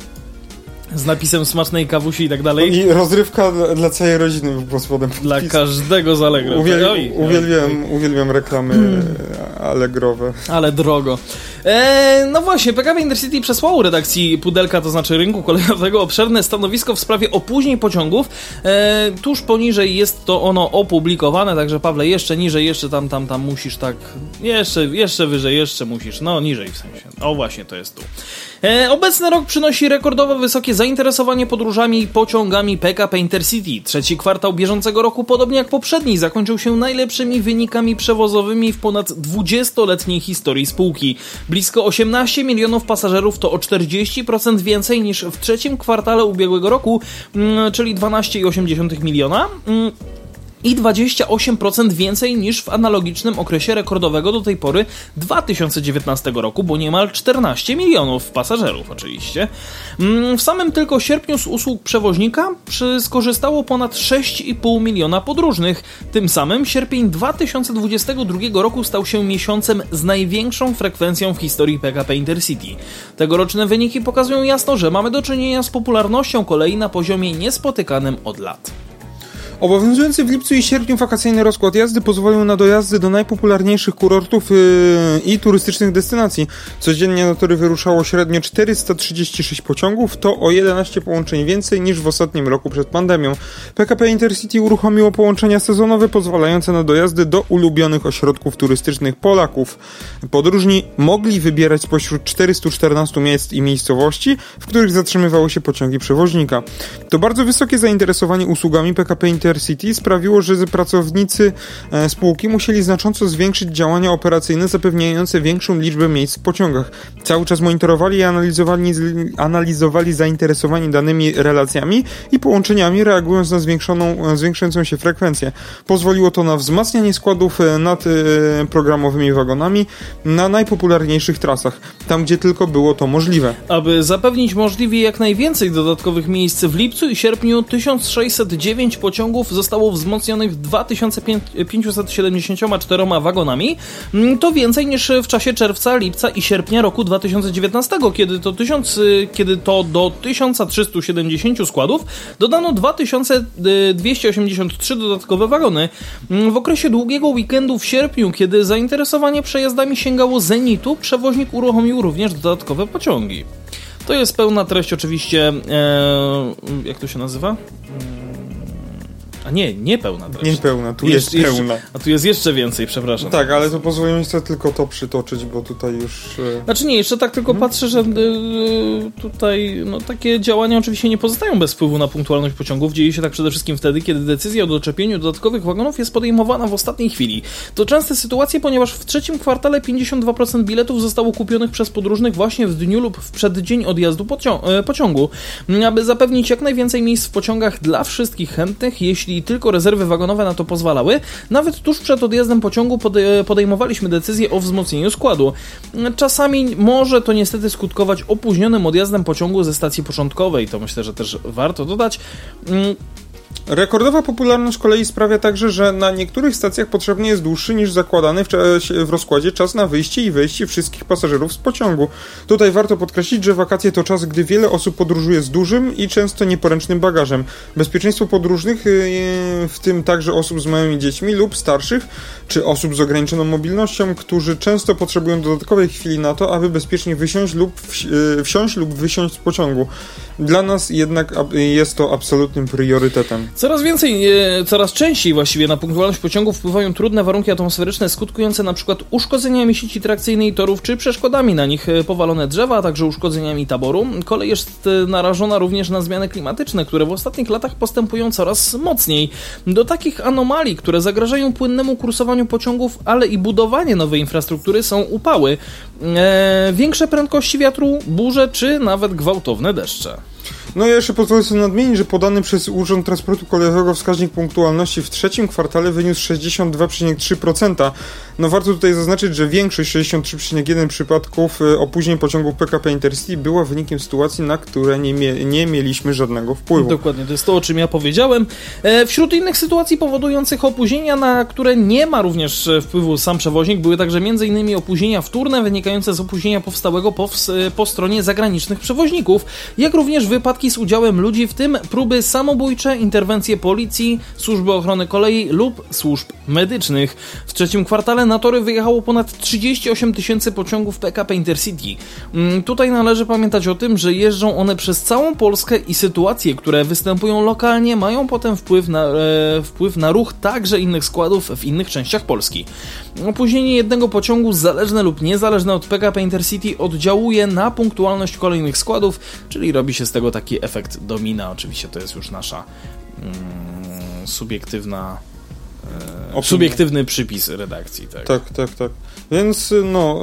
Z napisem smacznej kawusi i tak dalej. I rozrywka dla, całej rodziny pod spodem. Dla każdego z Allegro. Uwiel, uwielbiam, uwielbiam reklamy e, allegrowe. Ale drogo. E, no właśnie, PKP Intercity przesłało redakcji Pudelka, to znaczy rynku kolejowego, obszerne stanowisko w sprawie opóźnień pociągów. E, tuż poniżej jest to ono opublikowane, także Pawle, jeszcze niżej, jeszcze tam, tam, tam musisz tak, jeszcze, jeszcze wyżej, jeszcze musisz, no niżej w sensie. O właśnie, to jest tu. E, obecny rok przynosi rekordowo wysokie zainteresowanie podróżami pociągami PKP Intercity. Trzeci kwartał bieżącego roku, podobnie jak poprzedni, zakończył się najlepszymi wynikami przewozowymi w ponad 20-letniej historii spółki. Blisko 18 milionów pasażerów to o 40% więcej niż w trzecim kwartale ubiegłego roku, mm, czyli 12,8 miliona. I 28% więcej niż w analogicznym okresie rekordowego do tej pory 2019 roku, bo niemal 14 milionów pasażerów oczywiście. Mm, W samym tylko sierpniu z usług przewoźnika skorzystało ponad 6,5 miliona podróżnych. Tym samym sierpień 2022 roku stał się miesiącem z największą frekwencją w historii PKP Intercity. Tegoroczne wyniki pokazują jasno, że mamy do czynienia z popularnością kolei na poziomie niespotykanym od lat. Obowiązujący w lipcu i sierpniu wakacyjny rozkład jazdy pozwolił na dojazdy do najpopularniejszych kurortów yy, i turystycznych destynacji. Codziennie na tory wyruszało średnio 436 pociągów, to o 11 połączeń więcej niż w ostatnim roku przed pandemią. PKP Intercity uruchomiło połączenia sezonowe pozwalające na dojazdy do ulubionych ośrodków turystycznych Polaków. Podróżni mogli wybierać spośród 414 miejsc i miejscowości, w których zatrzymywały się pociągi przewoźnika. To bardzo wysokie zainteresowanie usługami PKP Intercity sprawiło, że pracownicy e, spółki musieli znacząco zwiększyć działania operacyjne zapewniające większą liczbę miejsc w pociągach. Cały czas monitorowali i analizowali, analizowali zainteresowanie danymi relacjami i połączeniami, reagując na zwiększoną, e, zwiększającą się frekwencję. Pozwoliło to na wzmacnianie składów e, nad programowymi wagonami na najpopularniejszych trasach, tam gdzie tylko było to możliwe. Aby zapewnić możliwie jak najwięcej dodatkowych miejsc w lipcu i sierpniu 1609 pociągów zostało wzmocnionych 2574 wagonami. Mm, To więcej niż w czasie czerwca, lipca i sierpnia roku 2019, kiedy to, 1000, y, kiedy to do 1370 składów dodano 2283 dodatkowe wagony. Mm, W okresie długiego weekendu w sierpniu, kiedy zainteresowanie przejazdami sięgało zenitu, przewoźnik uruchomił również dodatkowe pociągi. To jest pełna treść oczywiście, e, jak to się nazywa? A nie, nie pełna treść. Niepełna, tu Jest- jest, jeszcze- pełna. A tu jest jeszcze więcej, przepraszam. Tak, ale to pozwolę mi sobie tylko to przytoczyć, bo tutaj już... e, Znaczy nie, jeszcze tak tylko patrzę, że y, tutaj no, takie działania oczywiście nie pozostają bez wpływu na punktualność pociągów. Dzieje się tak przede wszystkim wtedy, kiedy decyzja o doczepieniu dodatkowych wagonów jest podejmowana w ostatniej chwili. To częste sytuacje, ponieważ w trzecim kwartale 52% biletów zostało kupionych przez podróżnych właśnie w dniu lub w przeddzień odjazdu pocią- e, pociągu. Aby zapewnić jak najwięcej miejsc w pociągach dla wszystkich chętnych, jeśli tylko rezerwy wagonowe na to pozwalały, nawet tuż przed odjazdem pociągu pode- podejmowaliśmy decyzję o wzmocnieniu składu. Czasami może to niestety skutkować opóźnionym odjazdem pociągu ze stacji początkowej, to myślę, że też warto dodać. Rekordowa popularność kolei sprawia także, że na niektórych stacjach potrzebny jest dłuższy niż zakładany w, w rozkładzie czas na wyjście i wejście wszystkich pasażerów z pociągu. Tutaj warto podkreślić, że wakacje to czas, gdy wiele osób podróżuje z dużym i często nieporęcznym bagażem. Bezpieczeństwo podróżnych, yy, w tym także osób z małymi dziećmi lub starszych, czy osób z ograniczoną mobilnością, którzy często potrzebują dodatkowej chwili na to, aby bezpiecznie wysiąść lub yy, wsiąść lub wysiąść z pociągu. Dla nas jednak jest to absolutnym priorytetem. Coraz więcej, e, coraz częściej właściwie na punktualność pociągów wpływają trudne warunki atmosferyczne skutkujące przykład uszkodzeniami sieci trakcyjnej torów czy przeszkodami na nich e, powalone drzewa, a także uszkodzeniami taboru. Kolej jest narażona również na zmiany klimatyczne, które w ostatnich latach postępują coraz mocniej. Do takich anomalii, które zagrażają płynnemu kursowaniu pociągów, ale i budowanie nowej infrastruktury są upały, e, większe prędkości wiatru, burze czy nawet gwałtowne deszcze. No i jeszcze pozwolę sobie nadmienić, że podany przez Urząd Transportu Kolejowego wskaźnik punktualności w trzecim kwartale wyniósł 62,3%. No warto tutaj zaznaczyć, że większość 63,1 przypadków e, opóźnień pociągów PKP Intercity była wynikiem sytuacji, na które nie, mie nie mieliśmy żadnego wpływu. Dokładnie, to jest to, o czym ja powiedziałem. E, wśród innych sytuacji powodujących opóźnienia, na które nie ma również e, wpływu sam przewoźnik, były także m.in. opóźnienia wtórne wynikające z opóźnienia powstałego po, po stronie zagranicznych przewoźników, jak również wypadki z udziałem ludzi, w tym próby samobójcze, interwencje policji, służby ochrony kolei lub służb medycznych. W trzecim kwartale na tory wyjechało ponad 38 tysięcy pociągów PKP Intercity. Mm, tutaj należy pamiętać o tym, że jeżdżą one przez całą Polskę i sytuacje, które występują lokalnie, mają potem wpływ na, e, wpływ na ruch także innych składów w innych częściach Polski. Opóźnienie jednego pociągu, zależne lub niezależne od PKP Intercity, oddziałuje na punktualność kolejnych składów, czyli robi się z tego taki efekt domina. Oczywiście to jest już nasza mm, subiektywna e, subiektywny przypis redakcji. Tak, tak, tak. tak. Więc no.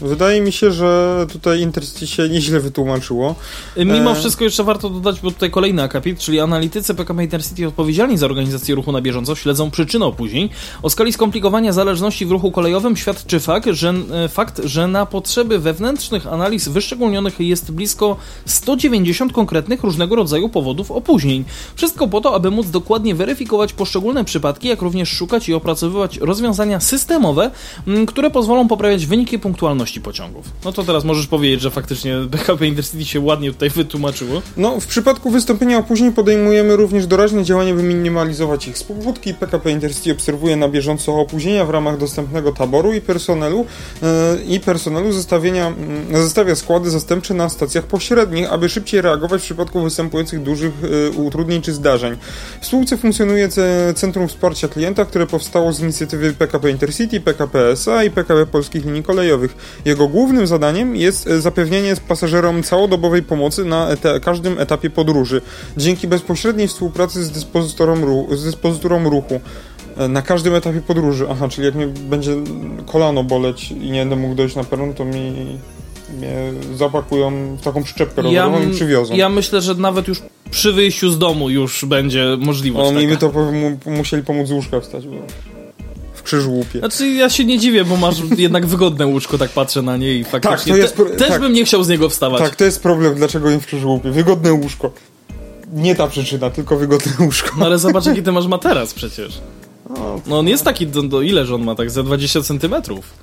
Wydaje mi się, że tutaj Intercity się nieźle wytłumaczyło. Mimo e... wszystko jeszcze warto dodać, bo tutaj kolejny akapit, czyli analitycy PKP Intercity odpowiedzialni za organizację ruchu na bieżąco śledzą przyczynę opóźnień. O skali skomplikowania zależności w ruchu kolejowym świadczy fakt, że, e, fakt, że na potrzeby wewnętrznych analiz wyszczególnionych jest blisko 190 konkretnych różnego rodzaju powodów opóźnień. Wszystko po to, aby móc dokładnie weryfikować poszczególne przypadki, jak również szukać i opracowywać rozwiązania systemowe, które pozwolą poprawiać wyniki punktualności pociągów. No to teraz możesz powiedzieć, że faktycznie PKP Intercity się ładnie tutaj wytłumaczyło. No, w przypadku wystąpienia opóźnień podejmujemy również doraźne działania, by minimalizować ich skutki. PKP Intercity obserwuje na bieżąco opóźnienia w ramach dostępnego taboru i personelu yy, i personelu zestawienia, yy, zestawia składy zastępcze na stacjach pośrednich, aby szybciej reagować w przypadku występujących dużych yy, utrudnień czy zdarzeń. W spółce funkcjonuje Centrum Wsparcia Klienta, które powstało z inicjatywy PKP Intercity, PKP SA i PKP Polskich Linii Kolejowych. Jego głównym zadaniem jest e, zapewnienie pasażerom całodobowej pomocy na eta każdym etapie podróży, dzięki bezpośredniej współpracy z, dyspozytorem ruchu, z dyspozytorą ruchu e, na każdym etapie podróży. Aha, czyli jak mnie będzie kolano boleć i nie będę mógł dojść na peron, to mi mnie zapakują w taką przyczepkę rowerową ja, i przywiozą. Ja myślę, że nawet już przy wyjściu z domu już będzie możliwość Oni mi to musieli pomóc z łóżka wstać, bo krzyżłupie. Znaczy ja się nie dziwię, bo masz jednak wygodne łóżko, tak patrzę na nie i faktycznie tak, to jest te, też tak, bym nie chciał z niego wstawać. Tak, to jest problem, dlaczego im w krzyżłupie. Wygodne łóżko. Nie ta przyczyna, tylko wygodne łóżko. No ale zobacz, jaki ty masz materac przecież. No, no on jest taki, do, do ile że on ma, tak za 20 centymetrów.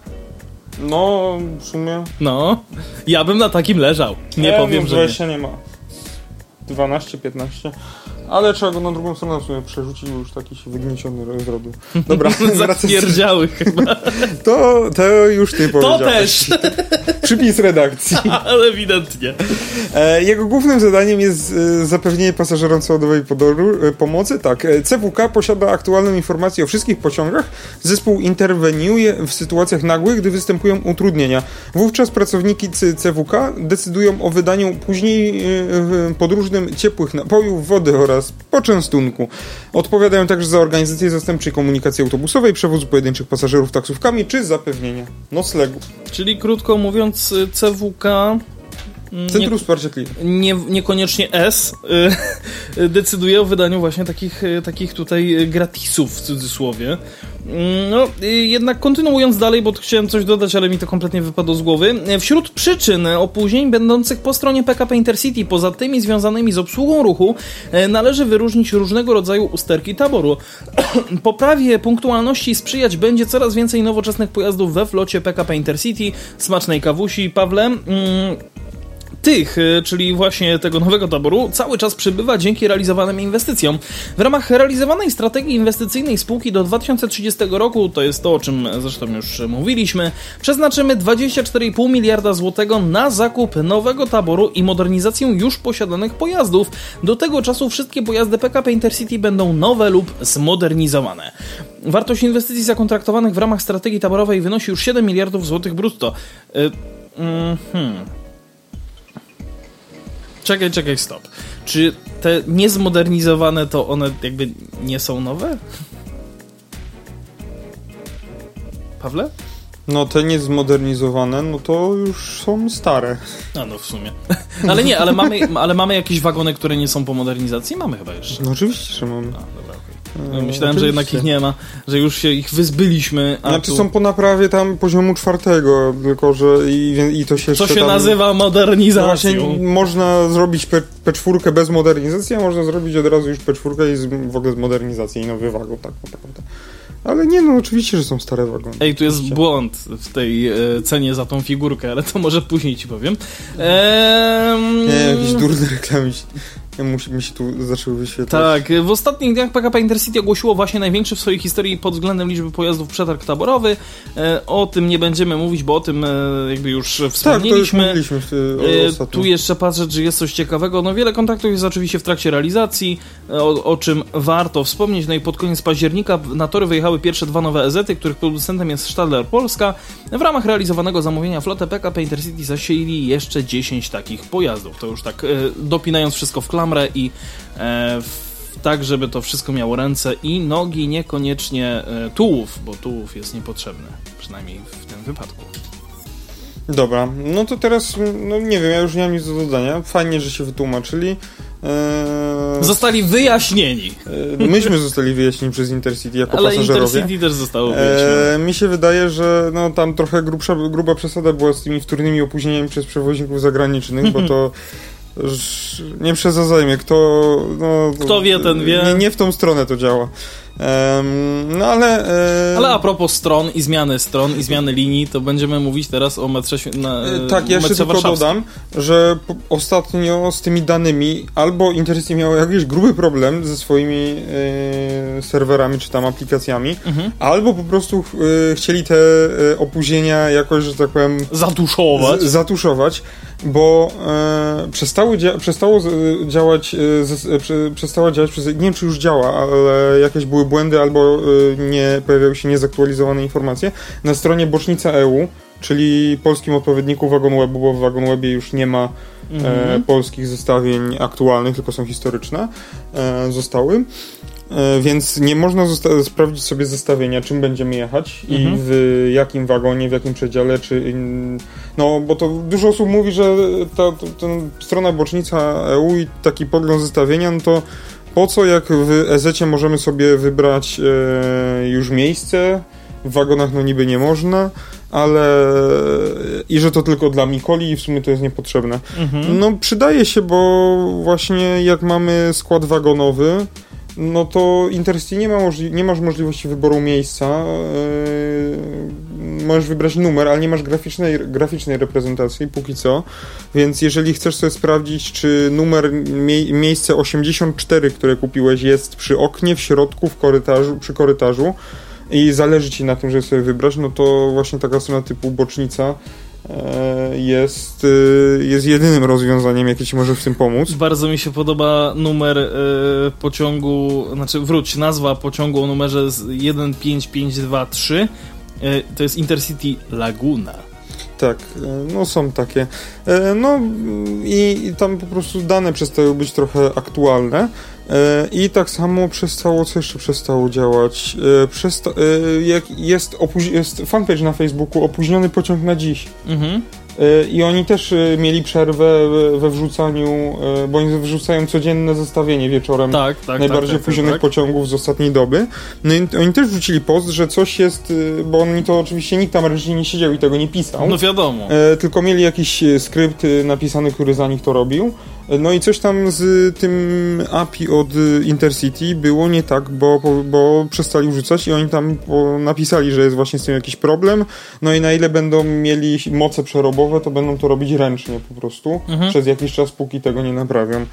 No, w sumie. No, ja bym na takim leżał. Nie, nie powiem, że 20 nie. nie ma. 12, 15. Ale trzeba go na drugą stronę sobie przerzucić, bo już taki się wygnieciony zrobił. Dobra, Zapierdziały chyba. To, to już ty powiedziałeś. To też. Przypis redakcji. Ale ewidentnie. E, jego głównym zadaniem jest e, zapewnienie pasażerom całodobowej e, pomocy. Tak, CWK posiada aktualną informację o wszystkich pociągach. Zespół interweniuje w sytuacjach nagłych, gdy występują utrudnienia. Wówczas pracowniki CWK decydują o wydaniu później podróżnym ciepłych napojów, wody oraz poczęstunku. Odpowiadają także za organizację zastępczej komunikacji autobusowej, przewozu pojedynczych pasażerów taksówkami czy zapewnienia noclegu. Czyli krótko mówiąc, CWK Centrum nie, Wsparcia Klienta. Nie, niekoniecznie S, e, decyduje o wydaniu właśnie takich, e, takich tutaj e, gratisów w cudzysłowie. Mm, No, y, jednak kontynuując dalej, bo chciałem coś dodać, ale mi to kompletnie wypadło z głowy. Wśród przyczyn opóźnień będących po stronie PKP Intercity, poza tymi związanymi z obsługą ruchu, należy wyróżnić różnego rodzaju usterki taboru. Poprawie punktualności sprzyjać będzie coraz więcej nowoczesnych pojazdów we flocie PKP Intercity, smacznej kawusi. Pawle, mm, tych, y, czyli właśnie tego nowego taboru, cały czas przybywa dzięki realizowanym inwestycjom. W ramach realizowanej strategii inwestycyjnej spółki do 2030 roku, to jest to, o czym zresztą już mówiliśmy, przeznaczymy 24,5 miliarda złotego na zakup nowego taboru i modernizację już posiadanych pojazdów. Do tego czasu wszystkie pojazdy PKP Intercity będą nowe lub zmodernizowane. Wartość inwestycji zakontraktowanych w ramach strategii taborowej wynosi już 7 miliardów złotych brutto. Y, mm, hmm. Czekaj, czekaj, stop. Czy te niezmodernizowane to one jakby nie są nowe? Pawle? No te niezmodernizowane, no to już są stare. A no w sumie. Ale nie, ale mamy, ale mamy jakieś wagony, które nie są po modernizacji? Mamy chyba jeszcze. No oczywiście, że mamy. A, okej. No, Myślałem, że jednak ich nie ma, że już się ich wyzbyliśmy. A Znaczy tu... są po naprawie tam poziomu czwartego, tylko że i, i to się Co się tam... nazywa No modernizacją? Właśnie można zrobić P, P4 bez modernizacji, a można zrobić od razu już P4 i z, w ogóle z modernizacji i nowy wagon, tak naprawdę. Ale nie, no oczywiście, że są stare wagony. Ej, tu jest Oczywiście. błąd w tej e, cenie za tą figurkę, ale to może później ci powiem. Ehm... Nie, jakieś durne reklamy musi, mi się tu zaczęły wyświetlać. Tak, w ostatnich dniach PKP Intercity ogłosiło właśnie największy w swojej historii pod względem liczby pojazdów przetarg taborowy. E, o tym nie będziemy mówić, bo o tym e, jakby już tak, to już wspomnieliśmy. mówiliśmy E. Tu jeszcze patrzę, czy jest coś ciekawego. No wiele kontaktów jest oczywiście w trakcie realizacji, e, o, o czym warto wspomnieć. No i pod koniec października na tory wyjechały pierwsze dwa nowe EZ-y, których producentem jest Stadler Polska. W ramach realizowanego zamówienia flotę PKP Intercity zasieli jeszcze 10 takich pojazdów. To już tak e, dopinając wszystko w klamrę i e, tak, żeby to wszystko miało ręce i nogi, niekoniecznie e, tułów, bo tułów jest niepotrzebny, przynajmniej w tym wypadku. Dobra, no to teraz, no nie wiem, ja już nie mam nic do dodania. Fajnie, że się wytłumaczyli. Eee, Zostali wyjaśnieni. e, myśmy zostali wyjaśnieni przez Intercity jako Ale pasażerowie. Intercity też zostało wyjaśnione. E, mi się wydaje, że no, tam trochę grubsza, gruba przesada była z tymi wtórnymi opóźnieniami przez przewoźników zagranicznych, bo to nie przesadzajmy, kto... No, Kto wie, ten wie. Nie, nie w tą stronę to działa. Em, no ale... E, Ale a propos stron i zmiany stron i zmiany linii, to będziemy mówić teraz o metrze, na, E, Tak, ja jeszcze tylko dodam, że ostatnio z tymi danymi albo Intercity miało jakiś gruby problem ze swoimi e, serwerami czy tam aplikacjami, Mhm. albo po prostu e, chcieli te e, opóźnienia jakoś, że tak powiem, Zatuszować. z, zatuszować, bo e, przestały dzia przestało działać, e, e, prze, przestała działać przez, nie wiem czy już działa, ale jakieś były błędy albo e, nie pojawiały się niezaktualizowane informacje na stronie bocznica EU, czyli polskim odpowiedniku WagonWebu, bo w WagonWebie już nie ma e, Mhm. polskich zestawień aktualnych, tylko są historyczne, e, zostały. E, Więc nie można sprawdzić sobie zestawienia, czym będziemy jechać Mhm. i w jakim wagonie, w jakim przedziale, czy. No, bo to dużo osób mówi, że ta, ta, ta strona bocznica EU i taki podgląd zestawienia, no to po co, jak w EZ możemy sobie wybrać e, już miejsce, w wagonach no niby nie można, ale i że to tylko dla Mikoli i w sumie to jest niepotrzebne. Mhm. No przydaje się, bo właśnie jak mamy skład wagonowy, no to Intercity nie, ma nie masz możliwości wyboru miejsca. Yy, możesz wybrać numer, ale nie masz graficznej, graficznej reprezentacji póki co. Więc jeżeli chcesz sobie sprawdzić, czy numer mie- miejsce 84, które kupiłeś, jest przy oknie, w środku, w korytarzu, przy korytarzu i zależy ci na tym, żeby sobie wybrać, no to właśnie taka strona typu bocznica jest, y, jest jedynym rozwiązaniem, jakie ci może w tym pomóc. Bardzo mi się podoba numer e, pociągu, znaczy wróć, nazwa pociągu o numerze z 15523. E, to jest Intercity Laguna. Tak, e, no są takie. E, No i, i tam po prostu dane przestały być trochę aktualne. E, I tak samo przestało, co jeszcze przestało działać? E, Przesta- e, jak jest, jest fanpage na Facebooku Opóźniony pociąg na dziś. Mhm. I oni też mieli przerwę we- wrzucaniu, bo oni wrzucają codzienne zestawienie wieczorem Tak, tak, najbardziej tak, tak, opóźnionych tak. pociągów z ostatniej doby. No i oni też wrzucili post, że coś jest, bo oni to oczywiście nikt tam ręcznie nie siedział i tego nie pisał. No wiadomo. Tylko mieli jakiś skrypt napisany, który za nich to robił. No i coś tam z tym API od Intercity było nie tak, bo, bo, przestali wrzucać i oni tam napisali, że jest właśnie z tym jakiś problem. No i na ile będą mieli moce przerobowe, to będą to robić ręcznie po prostu Mhm. przez jakiś czas, póki tego nie naprawią.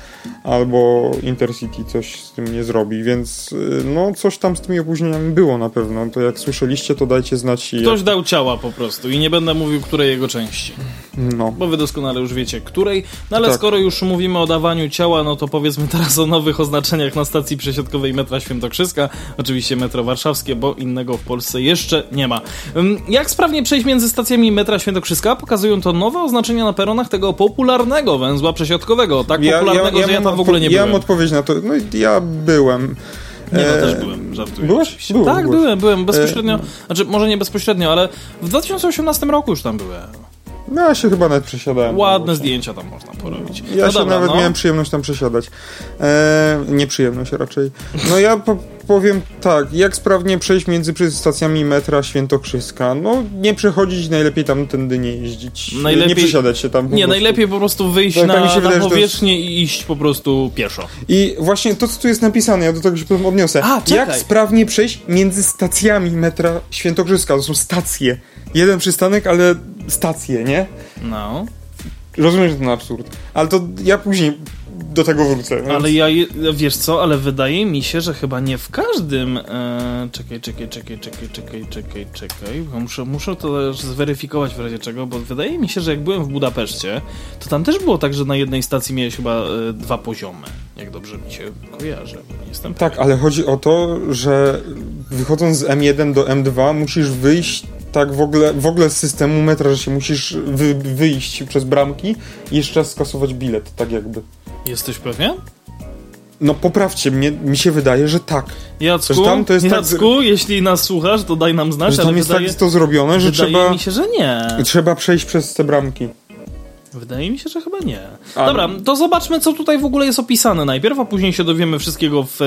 Albo Intercity coś z tym nie zrobi, więc e, no coś tam z tymi opóźnieniami było na pewno. To jak słyszeliście, to dajcie znać. Ktoś dał ciała po prostu i nie będę mówił, której jego części. No. Bo wy doskonale już wiecie, której. No ale Tak. skoro już mówimy o dawaniu ciała, no to powiedzmy teraz o nowych oznaczeniach na stacji przesiadkowej metra Świętokrzyska. Oczywiście metro warszawskie, bo innego w Polsce jeszcze nie ma. Jak sprawnie przejść między stacjami metra Świętokrzyska? Pokazują to nowe oznaczenia na peronach tego popularnego węzła przesiadkowego. Tak popularnego, że ja tam w ogóle nie odpo- ja byłem. mam odpowiedź na to. No ja byłem. Nie, no E, też byłem, żartuję. byłeś? Byłem, tak, byłem, byłem, bezpośrednio, znaczy może nie bezpośrednio, ale w 2018 roku już tam byłem. No ja się chyba nawet przesiadałem. Ładne No, zdjęcia tam można porobić. Ja no się dobra, nawet no. miałem przyjemność tam przesiadać. E, nieprzyjemność raczej. No ja po, powiem tak, jak sprawnie przejść między stacjami metra Świętokrzyska? No nie przechodzić, najlepiej tam tędy nie jeździć. Najlepiej- Nie przesiadać się tam. Nie, najlepiej po prostu wyjść Tak, tak na, się wydaje, na to jest- powierzchnię i iść po prostu pieszo. I właśnie to, co tu jest napisane, ja do tego się potem odniosę. A, czekaj. jak sprawnie przejść między stacjami metra Świętokrzyska? To są stacje. Jeden przystanek, ale stacje, nie? No. Rozumiem, że to absurd. Ale to ja później do tego wrócę. więc- Ale ja, wiesz co, ale wydaje mi się, że chyba nie w każdym. E, czekaj, czekaj, czekaj, czekaj, czekaj, czekaj, czekaj. Muszę, muszę to też zweryfikować w razie czego, bo wydaje mi się, że jak byłem w Budapeszcie, to tam też było tak, że na jednej stacji miałeś chyba e, dwa poziomy. Jak dobrze mi się kojarzy. Jestem Tak, ale chodzi o to, że wychodząc z M1 do M2 musisz wyjść tak w ogóle, w ogóle z systemu metra, że się musisz wy, wyjść przez bramki i jeszcze raz skasować bilet, tak jakby. Jesteś pewien? No poprawcie mnie, mi się wydaje, że tak. Jacku, Że tam to jest tak- Jacku jeśli nas słuchasz, to daj nam znać, Że ale tam jest wydaje, tak to zrobione, że wydaje trzeba, mi się, że nie. trzeba przejść przez te bramki. Wydaje mi się, że chyba nie. A- Dobra, to zobaczmy, co tutaj w ogóle jest opisane najpierw, a później się dowiemy wszystkiego w, e,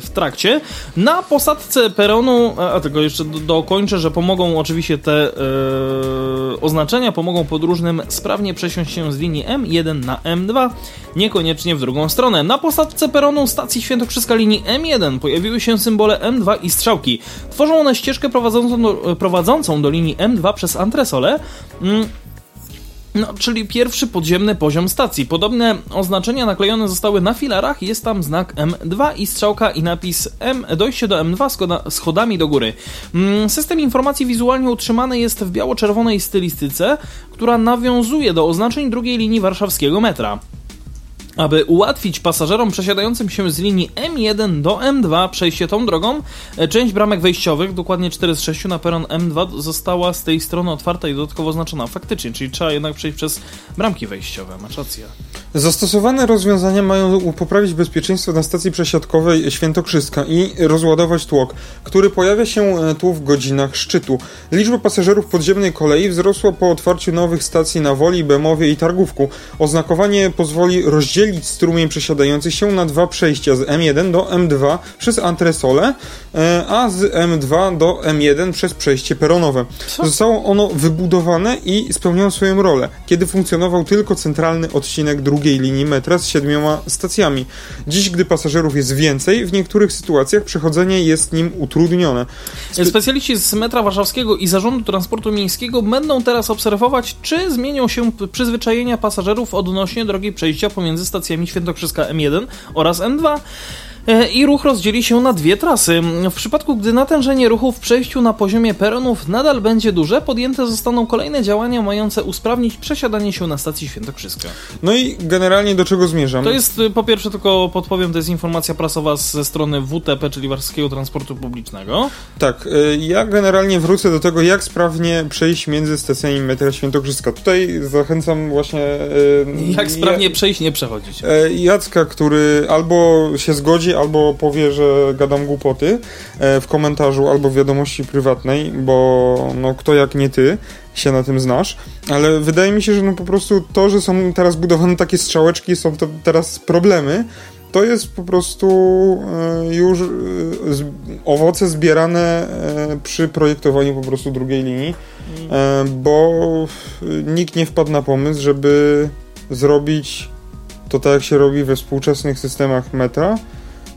w trakcie. Na posadce peronu, a a tylko jeszcze do, dokończę, że pomogą oczywiście te e, oznaczenia, pomogą podróżnym sprawnie przesiąść się z linii M1 na M2, niekoniecznie w drugą stronę. Na posadce peronu stacji Świętokrzyska linii M1 pojawiły się symbole M2 i strzałki. Tworzą one ścieżkę prowadzącą do, prowadzącą do linii M2 przez antresole. Mm, no, czyli pierwszy podziemny poziom stacji. Podobne oznaczenia naklejone zostały na filarach. Jest tam znak M2 i strzałka i napis M, dojście do M2 schoda, schodami do góry. Mm, System informacji wizualnie utrzymany jest w biało-czerwonej stylistyce, która nawiązuje do oznaczeń drugiej linii warszawskiego metra. Aby ułatwić pasażerom przesiadającym się z linii M1 do M2 przejście tą drogą, e, część bramek wejściowych, dokładnie 4 z 6 na peron M2 została z tej strony otwarta i dodatkowo oznaczona. Faktycznie, czyli trzeba jednak przejść przez bramki wejściowe, masz rację. Zastosowane rozwiązania mają poprawić bezpieczeństwo na stacji przesiadkowej Świętokrzyska i rozładować tłok, który pojawia się e, tu w godzinach szczytu. Liczba pasażerów podziemnej kolei wzrosła po otwarciu nowych stacji na Woli, Bemowie i Targówku. Oznakowanie pozwoli rozdzielić strumień przesiadających się na dwa przejścia z M1 do M2 przez antresole, e, a z M2 do M1 przez przejście peronowe. Co? Zostało ono wybudowane i spełniało swoją rolę, kiedy funkcjonował tylko centralny odcinek drugiej linii metra z siedmioma stacjami. Dziś, gdy pasażerów jest więcej, w niektórych sytuacjach przechodzenie jest nim utrudnione. Specjaliści z metra warszawskiego i Zarządu Transportu Miejskiego będą teraz obserwować, czy zmienią się przyzwyczajenia pasażerów odnośnie drogi przejścia pomiędzy stacjami Świętokrzyska M1 oraz M2. E, I ruch rozdzieli się na dwie trasy. W przypadku, gdy natężenie ruchu w przejściu na poziomie peronów nadal będzie duże, podjęte zostaną kolejne działania mające usprawnić przesiadanie się na stacji Świętokrzyska. No i generalnie do czego zmierzam? To jest, y, po pierwsze, tylko podpowiem, to jest informacja prasowa ze strony WTP, czyli Warszawskiego Transportu Publicznego. Tak, y, ja generalnie wrócę do tego, jak sprawnie przejść między stacjami metra Świętokrzyska. Tutaj zachęcam właśnie... y, Jak sprawnie ja- przejść, nie przechodzić. Jacka, który albo się zgodzi, albo powie, że gadam głupoty e, w komentarzu albo w wiadomości prywatnej, bo no kto jak nie ty się na tym znasz, ale wydaje mi się, że no po prostu to, że są teraz budowane takie strzałeczki, są to teraz problemy, to jest po prostu e, już e, owoce zbierane przy projektowaniu po prostu drugiej linii, bo nikt nie wpadł na pomysł, żeby zrobić to tak jak się robi we współczesnych systemach metra,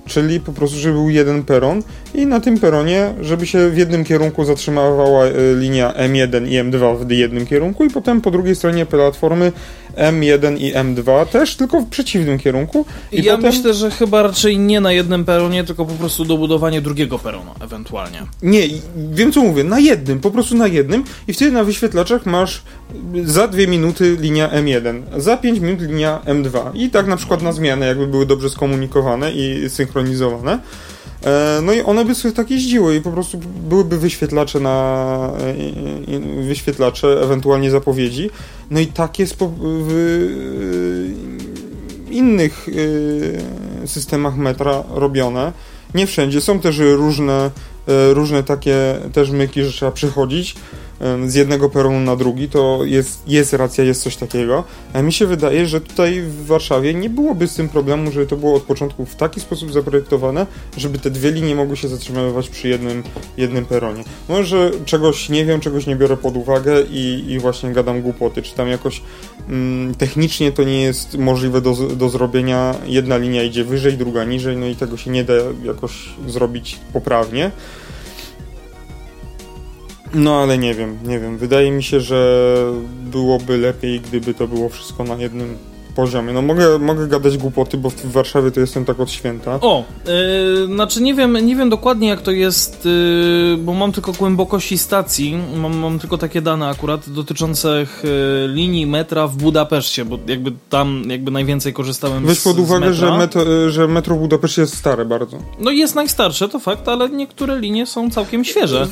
czyli po prostu, żeby był jeden peron i na tym peronie, żeby się w jednym kierunku zatrzymywała linia M1 i M2 w jednym kierunku i potem po drugiej stronie platformy M1 i M2 też, tylko w przeciwnym kierunku. I ja potem... myślę, że chyba raczej nie na jednym peronie, tylko po prostu dobudowanie drugiego peronu ewentualnie. Nie, wiem co mówię, na jednym, po prostu na jednym i wtedy na wyświetlaczach masz za dwie minuty linia M1, za 5 minut linia M2 i tak na przykład na zmianę, jakby były dobrze skomunikowane i synchronizowane. E, no i one by sobie tak jeździły i po prostu byłyby wyświetlacze na wyświetlacze, ewentualnie zapowiedzi. No i tak jest w innych e, systemach metra robione. Nie wszędzie. Są też różne, e, różne takie też myki, że trzeba przychodzić z jednego peronu na drugi, to jest, jest racja, jest coś takiego. A mi się wydaje, że tutaj w Warszawie nie byłoby z tym problemu, żeby to było od początku w taki sposób zaprojektowane, żeby te dwie linie mogły się zatrzymywać przy jednym, jednym peronie. Może czegoś nie wiem, czegoś nie biorę pod uwagę i, i właśnie gadam głupoty, czy tam jakoś mm, technicznie to nie jest możliwe do, do zrobienia. Jedna linia idzie wyżej, druga niżej, no i tego się nie da jakoś zrobić poprawnie. No ale nie wiem, nie wiem. Wydaje mi się, że byłoby lepiej, gdyby to było wszystko na jednym poziomie. No mogę, mogę gadać głupoty, bo w Warszawie to jestem tak od święta. O, yy, znaczy nie wiem, nie wiem dokładnie jak to jest, yy, bo mam tylko głębokości stacji, mam, mam tylko takie dane akurat dotyczące yy, linii metra w Budapeszcie, bo jakby tam jakby najwięcej korzystałem Weź z pod uwagę, z że metro, że metro w Budapeszcie jest stare bardzo. No jest najstarsze, to fakt, ale niektóre linie są całkiem świeże.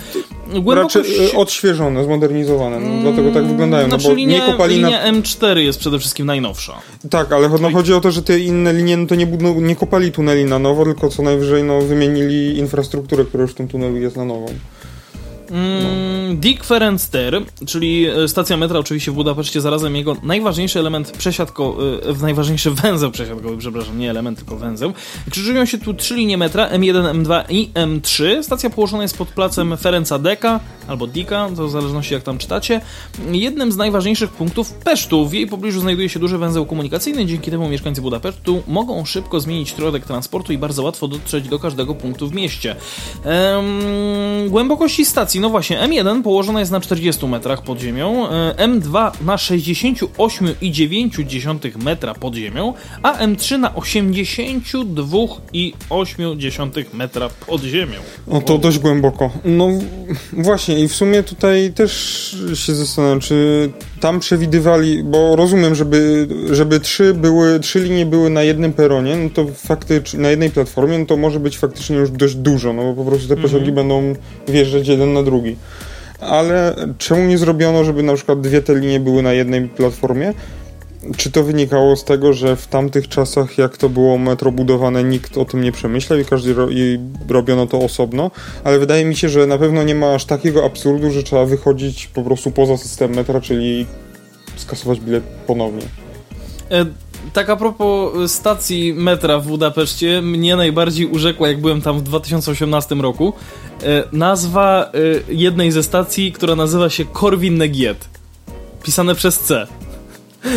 Głębokość... Raczej odświeżone, zmodernizowane, no, dlatego tak wyglądają. Znaczy no bo linia, nie kopalina... linia M4 jest przede wszystkim najnowsza. Tak, ale no, chodzi o to, że te inne linie no, to nie, no, nie kopali tuneli na nowo, tylko co najwyżej no, wymienili infrastrukturę, która już w tym tunelu jest na nową. Mm, Dick Ferenster, czyli e, stacja metra oczywiście w Budapeszcie, zarazem jego najważniejszy element przesiadko, e, najważniejszy węzeł przesiadkowy, przepraszam, nie element, tylko węzeł. Krzyżują się tu trzy linie metra, M1, M2 i M3. Stacja położona jest pod placem Ferenca Deka, albo Dika, to w zależności jak tam czytacie. Jednym z najważniejszych punktów Pesztu. W jej pobliżu znajduje się duży węzeł komunikacyjny, dzięki temu mieszkańcy Budapesztu mogą szybko zmienić środek transportu i bardzo łatwo dotrzeć do każdego punktu w mieście. Ehm, głębokości stacji, no właśnie, M1 położona jest na 40 metrach pod ziemią, e, M2 na 68,9 metra pod ziemią, a M3 na 82,8 metra pod ziemią. O, to dość głęboko. No właśnie, i w sumie tutaj też się zastanawiam, czy tam przewidywali, bo rozumiem, żeby, żeby trzy, były, trzy linie były na jednym peronie, no to faktycznie na jednej platformie, no to może być faktycznie już dość dużo, no bo po prostu te pociągi mhm. będą wjeżdżać jeden na drugi. Ale czemu nie zrobiono, żeby na przykład dwie te linie były na jednej platformie? Czy to wynikało z tego, że w tamtych czasach, jak to było metro budowane, nikt o tym nie przemyślał i każdy ro i robiono to osobno? Ale wydaje mi się, że na pewno nie ma aż takiego absurdu, że trzeba wychodzić po prostu poza system metra, czyli skasować bilet ponownie. E tak a propos stacji metra w Budapeszcie, mnie najbardziej urzekła, jak byłem tam w 2018 roku, e, nazwa e, jednej ze stacji, która nazywa się Korwin Negiet. Pisane przez C.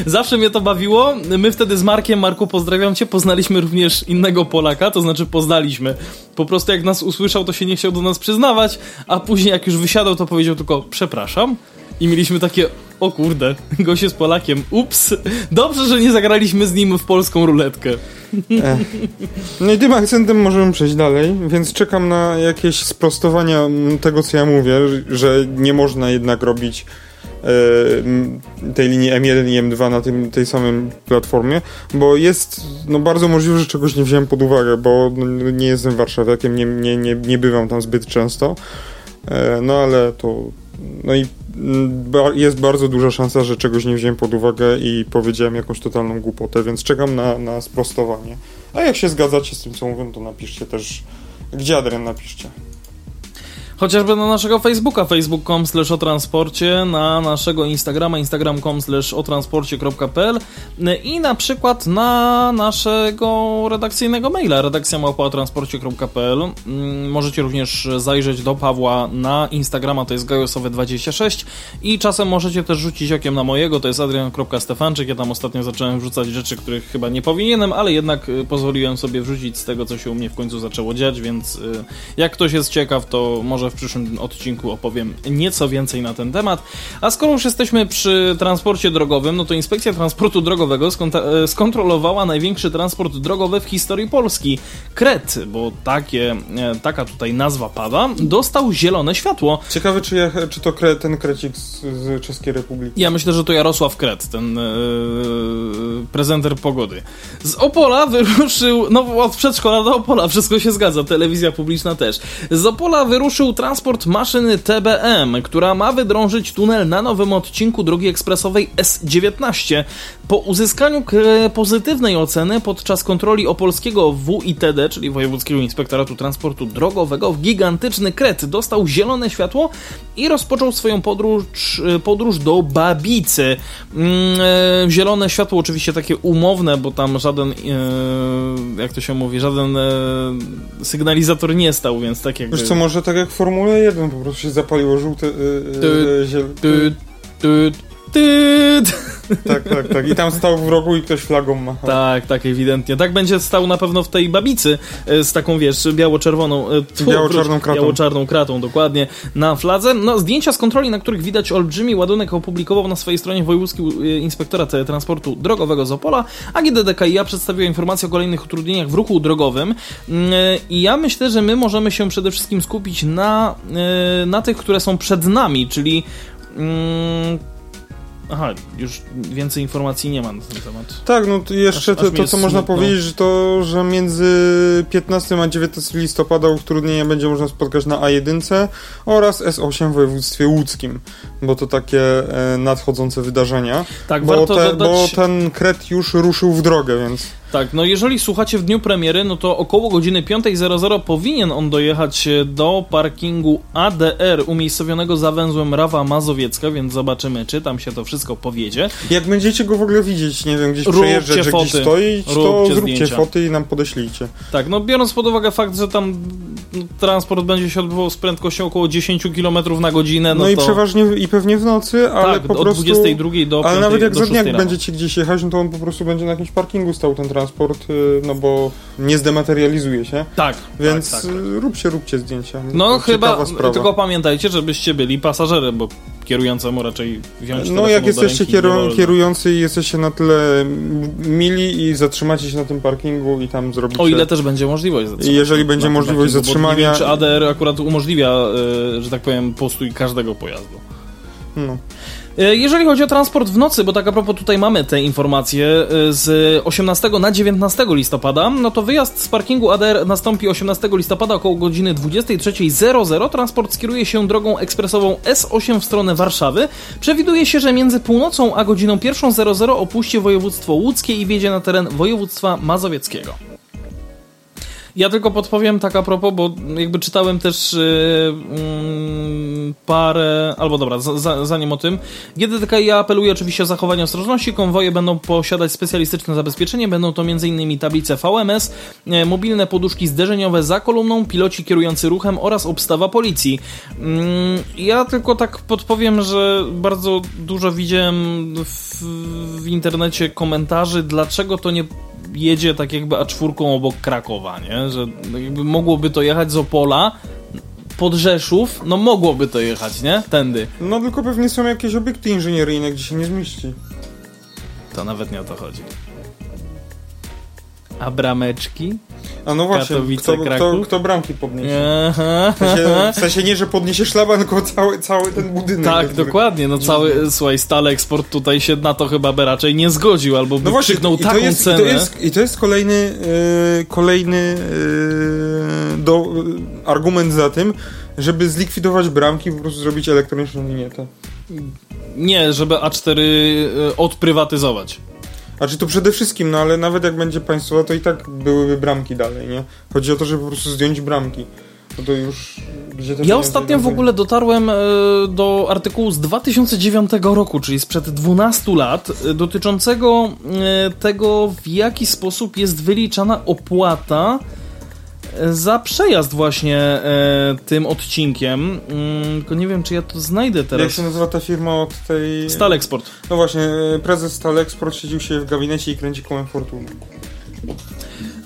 Zawsze mnie to bawiło. My wtedy z Markiem, Marku pozdrawiam cię, poznaliśmy również innego Polaka, to znaczy poznaliśmy. Po prostu jak nas usłyszał, to się nie chciał do nas przyznawać, a później jak już wysiadał, to powiedział tylko przepraszam. I mieliśmy takie, o kurde, gość jest Polakiem, ups. Dobrze, że nie zagraliśmy z nim w polską ruletkę. No i tym akcentem możemy przejść dalej, więc czekam na jakieś sprostowania tego, co ja mówię, że nie można jednak robić tej linii M1 i M2 na tym, tej samej platformie, bo jest no, bardzo możliwe, że czegoś nie wziąłem pod uwagę, bo no, nie jestem warszawiakiem, nie, nie, nie, nie bywam tam zbyt często, e, no ale to no i ba- jest bardzo duża szansa, że czegoś nie wziąłem pod uwagę i powiedziałem jakąś totalną głupotę, więc czekam na, na sprostowanie. A jak się zgadzacie z tym, co mówię, to napiszcie też. Gdzie Adrian napiszcie? Chociażby na naszego Facebooka, facebook.com slash o transporcie, na naszego Instagrama, instagram.com slash o transporcie.pl i na przykład na naszego redakcyjnego maila, redakcja małpa.transporcie.pl. Mm, Możecie również zajrzeć do Pawła na Instagrama, to jest gajosowy26 i czasem możecie też rzucić okiem na mojego, to jest adrian.stefanczyk. Ja tam ostatnio zacząłem wrzucać rzeczy, których chyba nie powinienem, ale jednak y, pozwoliłem sobie wrzucić z tego, co się u mnie w końcu zaczęło dziać, więc y, jak ktoś jest ciekaw, to może w przyszłym odcinku opowiem nieco więcej na ten temat. A skoro już jesteśmy przy transporcie drogowym, no to Inspekcja Transportu Drogowego e, skontrolowała największy transport drogowy w historii Polski. Kret, bo takie, e, taka tutaj nazwa pada, dostał zielone światło. Ciekawe, czy, ja, czy to kre, ten krecik z, z Czeskiej Republiki. Ja myślę, że to Jarosław Kret, ten e, prezenter pogody. Z Opola wyruszył, no od przedszkola do Opola, wszystko się zgadza, telewizja publiczna też. Z Opola wyruszył transport maszyny TBM, która ma wydrążyć tunel na nowym odcinku drogi ekspresowej S19. Po uzyskaniu pozytywnej oceny podczas kontroli opolskiego WITD, czyli Wojewódzkiego Inspektoratu Transportu Drogowego, gigantyczny Kret dostał zielone światło i rozpoczął swoją podróż, podróż do Babicy. Mm, e, zielone światło oczywiście takie umowne, bo tam żaden, e, jak to się mówi, żaden sygnalizator nie stał, więc tak jakby... Wiesz co, może tak jak w Formule 1 po prostu się zapaliło żółte... Yy, yy. Ty, Tak, tak, tak. I tam stał w rogu i ktoś flagą machał. Tak, tak, ewidentnie. Tak będzie stał na pewno w tej babicy e, z taką, wiesz, biało-czerwoną... e, Biało-czarną kratą. Biało-czarną kratą, dokładnie, na fladze. No, zdjęcia z kontroli, na których widać olbrzymi ładunek opublikował na swojej stronie Wojewódzki e, Inspektorat Transportu Drogowego z Opola, a GDDKiA przedstawiła informację o kolejnych utrudnieniach w ruchu drogowym. Mm, I ja myślę, że my możemy się przede wszystkim skupić na, na tych, które są przed nami, czyli... Mm, Aha, już więcej informacji nie ma na ten temat. Tak, no to jeszcze Aż- to, aż to co można smutno. powiedzieć, że to, że między 15 a 19 listopada utrudnienia będzie można spotkać na A1 oraz S8 w województwie łódzkim, bo to takie e, nadchodzące wydarzenia. Tak, Bo, warto te, dodać... bo ten kret już ruszył w drogę, więc Tak, no jeżeli słuchacie w dniu premiery, no to około godziny 5.00 powinien on dojechać e, do parkingu ADR umiejscowionego za węzłem Rawa Mazowiecka, więc zobaczymy, czy tam się to wszystko powiedzie. jak będziecie go w ogóle widzieć, nie wiem, gdzieś Róbcie przejeżdżać, że gdzieś foty. stoi, to Róbcie zróbcie zdjęcia. foty i nam podeślijcie. Tak, no biorąc pod uwagę fakt, że tam transport będzie się odbywał z prędkością około 10 km na godzinę, No, no, i to... przeważnie i pewnie w nocy, ale tak, po od prostu... 22 do Ale 5, nawet jak za dnia 6 rano. będziecie gdzieś jechać, no to on po prostu będzie na jakimś parkingu stał ten transport, y, no bo nie zdematerializuje się. Tak, Więc tak, tak. y, róbcie, róbcie zdjęcia. No chyba, tylko pamiętajcie, żebyście byli pasażerem, bo kierującemu raczej wziąć No jak do jesteście kieru- kierujący i jesteście na tyle mili i zatrzymacie się na tym parkingu i tam zrobicie... O ile też będzie możliwość zatrzymania. I jeżeli będzie możliwość parkingu, bo zatrzymania- Nie wiem, czy ADR akurat umożliwia, e, że tak powiem, postój każdego pojazdu. No. E, Jeżeli chodzi o transport w nocy, bo tak a propos tutaj mamy te informacje e, z 18 na 19 listopada, no to wyjazd z parkingu ADR nastąpi 18 listopada około godziny 23.00. Transport skieruje się drogą ekspresową S8 w stronę Warszawy. Przewiduje się, że między północą a godziną 1.00 opuści województwo łódzkie i wjedzie na teren województwa mazowieckiego. Ja tylko podpowiem tak a propos, bo jakby czytałem też yy, parę, albo dobra, za, za, zanim o tym. GDDKiA apeluje oczywiście o zachowanie ostrożności. Konwoje będą posiadać specjalistyczne zabezpieczenie. Będą to m.in. tablice VMS, e, mobilne poduszki zderzeniowe za kolumną, piloci kierujący ruchem oraz obstawa policji. Mm, ja tylko tak podpowiem, że bardzo dużo widziałem w, w internecie komentarzy, dlaczego to nie jedzie tak jakby A4 obok Krakowa, nie? Że jakby mogłoby to jechać z Opola pod Rzeszów, no mogłoby to jechać, nie? Tędy. no tylko pewnie są jakieś obiekty inżynieryjne, gdzie się nie zmieści. To nawet nie o to chodzi. A brameczki? A no właśnie, Katowice, kto, kto, kto bramki podniesie? Aha. W sensie, w sensie nie, że podniesie szlaban, tylko cały, cały ten budynek. Tak, jakby. dokładnie. No cały, słuchaj, stale eksport tutaj się na to chyba by raczej nie zgodził, albo by No właśnie, krzyknął i taką jest, i, cenę. to jest, i to jest kolejny, e, kolejny e, do, e, argument za tym, żeby zlikwidować bramki i po prostu zrobić elektroniczną linietę. Nie, żeby A4 e, odprywatyzować. A czy to przede wszystkim, no ale nawet jak będzie państwowa, to i tak byłyby bramki dalej, nie? Chodzi o to, żeby po prostu zdjąć bramki. No to już... Gdzie Ja ostatnio w ogóle dotarłem e, do artykułu z 2009 roku, czyli sprzed 12 lat, e, dotyczącego e, tego, w jaki sposób jest wyliczana opłata za przejazd właśnie e, tym odcinkiem. Mm, tylko nie wiem, czy ja to znajdę Jak teraz. się nazywa ta firma od tej... Stal Export. No właśnie, e, prezes Stal Export siedził się w gabinecie i kręci kołem fortuny.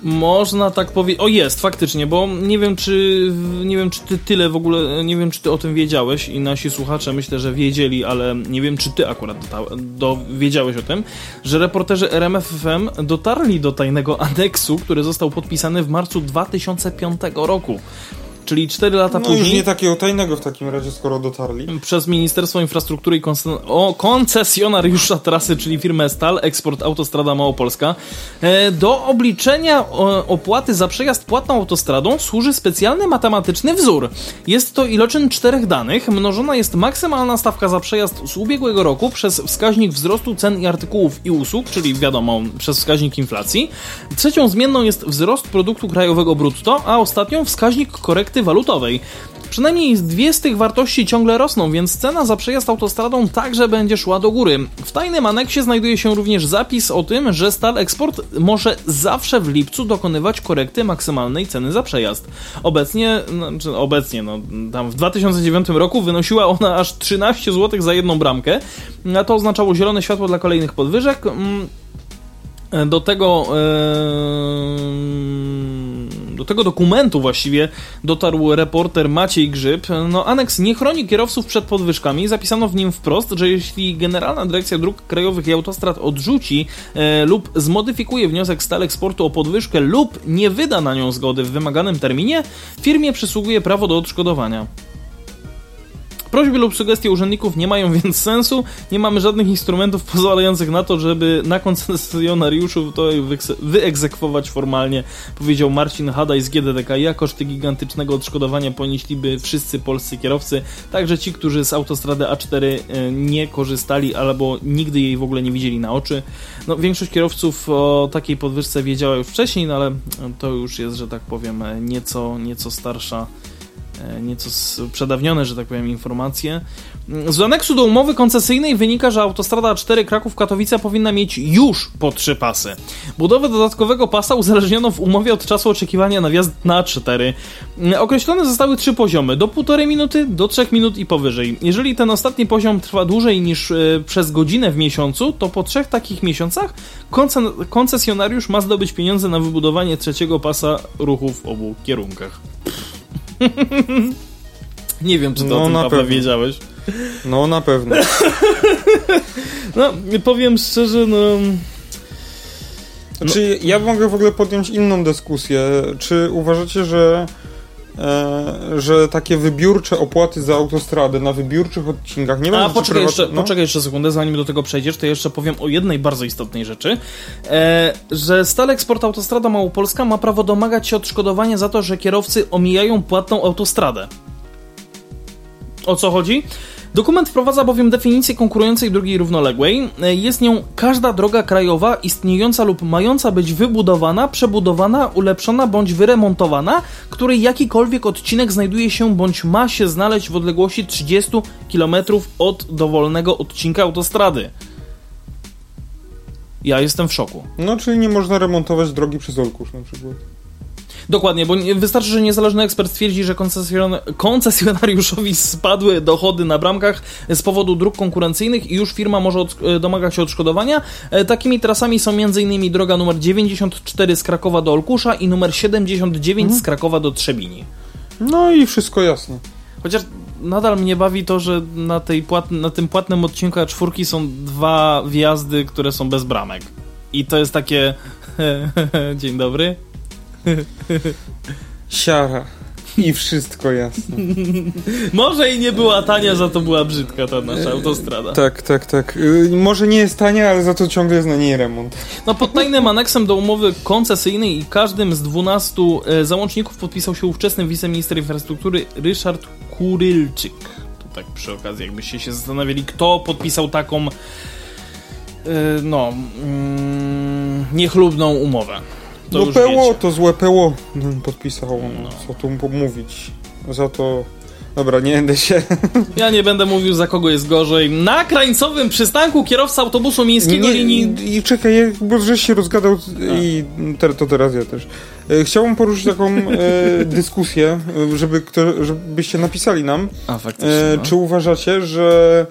Można tak powiedzieć. O jest, faktycznie, bo nie wiem, czy nie wiem, czy ty tyle w ogóle, nie wiem, czy ty o tym wiedziałeś i nasi słuchacze myślę, że wiedzieli, ale nie wiem, czy ty akurat do, do, wiedziałeś o tym, że reporterzy RMFFM dotarli do tajnego aneksu, który został podpisany w marcu 2005 roku. Czyli 4 lata No później już nie takiego tajnego w takim razie, skoro dotarli. przez Ministerstwo Infrastruktury i konsen- o koncesjonariusza trasy, czyli firmę Stal, Eksport Autostrada Małopolska. E, Do obliczenia opłaty za przejazd płatną autostradą służy specjalny matematyczny wzór. Jest to iloczyn czterech danych, mnożona jest maksymalna stawka za przejazd z ubiegłego roku przez wskaźnik wzrostu cen i artykułów i usług, czyli wiadomo, przez wskaźnik inflacji. Trzecią zmienną jest wzrost produktu krajowego brutto, a ostatnią wskaźnik korekty walutowej. Przynajmniej dwie z tych wartości ciągle rosną, więc cena za przejazd autostradą także będzie szła do góry. W tajnym aneksie znajduje się również zapis o tym, że Stal Export może zawsze w lipcu dokonywać korekty maksymalnej ceny za przejazd. Obecnie, znaczy obecnie, no, tam w 2009 roku wynosiła ona aż 13 zł za jedną bramkę, a to oznaczało zielone światło dla kolejnych podwyżek. Mm, Do tego, e, do tego dokumentu właściwie dotarł reporter Maciej Grzyb. No, aneks nie chroni kierowców przed podwyżkami. Zapisano w nim wprost, że jeśli Generalna Dyrekcja Dróg Krajowych i Autostrad odrzuci e, lub zmodyfikuje wniosek Stal Eksportu o podwyżkę lub nie wyda na nią zgody w wymaganym terminie, firmie przysługuje prawo do odszkodowania. Prośby lub sugestie urzędników nie mają więc sensu, nie mamy żadnych instrumentów pozwalających na to, żeby na koncesjonariuszu to wyegzekwować formalnie, powiedział Marcin Hadaj z GDDK. Ja koszty gigantycznego odszkodowania ponieśliby wszyscy polscy kierowcy, także ci, którzy z autostrady A4 e, nie korzystali albo nigdy jej w ogóle nie widzieli na oczy. No, większość kierowców o takiej podwyżce wiedziała już wcześniej, no ale to już jest, że tak powiem, e, nieco, nieco starsza nieco sprzedawnione, że tak powiem, informacje. Z aneksu do umowy koncesyjnej wynika, że autostrada A4 Kraków-Katowice powinna mieć już po trzy pasy. Budowę dodatkowego pasa uzależniono w umowie od czasu oczekiwania na wjazd na A4. Określone zostały trzy poziomy, do półtorej minuty, do trzech minut i powyżej. Jeżeli ten ostatni poziom trwa dłużej niż e, przez godzinę w miesiącu, to po trzech takich miesiącach konce- koncesjonariusz ma zdobyć pieniądze na wybudowanie trzeciego pasa ruchu w obu kierunkach. Nie wiem, czy to No, o tym, na pewno. wiedziałeś. No na pewno. No, powiem szczerze, no... Znaczy, ja mogę w ogóle podjąć inną dyskusję. Czy uważacie, że, że takie wybiórcze opłaty za autostradę na wybiórczych odcinkach nie A będą poczekaj prywat- jeszcze, no? poczekaj jeszcze sekundę, zanim do tego przejdziesz, to jeszcze powiem o jednej bardzo istotnej rzeczy, e, że Stal Eksport Autostrada Małopolska ma prawo domagać się odszkodowania za to, że kierowcy omijają płatną autostradę. O co chodzi? Dokument wprowadza bowiem definicję konkurującej drogi równoległej. E, Jest nią każda droga krajowa istniejąca lub mająca być wybudowana, przebudowana, ulepszona bądź wyremontowana, której jakikolwiek odcinek znajduje się bądź ma się znaleźć w odległości 30 km od dowolnego odcinka autostrady. Ja jestem w szoku. no, czyli nie można remontować drogi przez Olkusz na przykład. Dokładnie, bo wystarczy, że niezależny ekspert stwierdzi, że koncesjon koncesjonariuszowi spadły dochody na bramkach z powodu dróg konkurencyjnych i już firma może od, e, domagać się odszkodowania. E, Takimi trasami są m.in. droga numer 94 z Krakowa do Olkusza i numer 79 z Krakowa do Trzebini. No i wszystko jasne. Chociaż nadal mnie bawi to, że na, tej na tym płatnym odcinku A4 są dwa wjazdy, które są bez bramek. I to jest takie... Dzień dobry. Siara. I wszystko jasne. Może i nie była tania, za to była brzydka ta nasza autostrada. tak, tak, tak. Y, może nie jest tania, ale za to ciągle jest na niej remont. No pod tajnym aneksem do umowy koncesyjnej i każdym z 12 e, załączników podpisał się ówczesny wiceminister infrastruktury Ryszard Kurylczyk. To tak przy okazji, jakbyście się zastanawiali, kto podpisał taką yy, no mm, niechlubną umowę. To no już peło, wiecie. to złe peło podpisało, no, co tu mówić. Za to... Dobra, nie będę się... Ja nie będę mówił za kogo jest gorzej. Na krańcowym przystanku kierowca autobusu miejskiego linii... I, I czekaj, bo żeś się rozgadał i te, to teraz ja też. E, Chciałbym poruszyć taką e, dyskusję, żeby kto, żebyście napisali nam, A, faktycznie. e, no. czy uważacie, że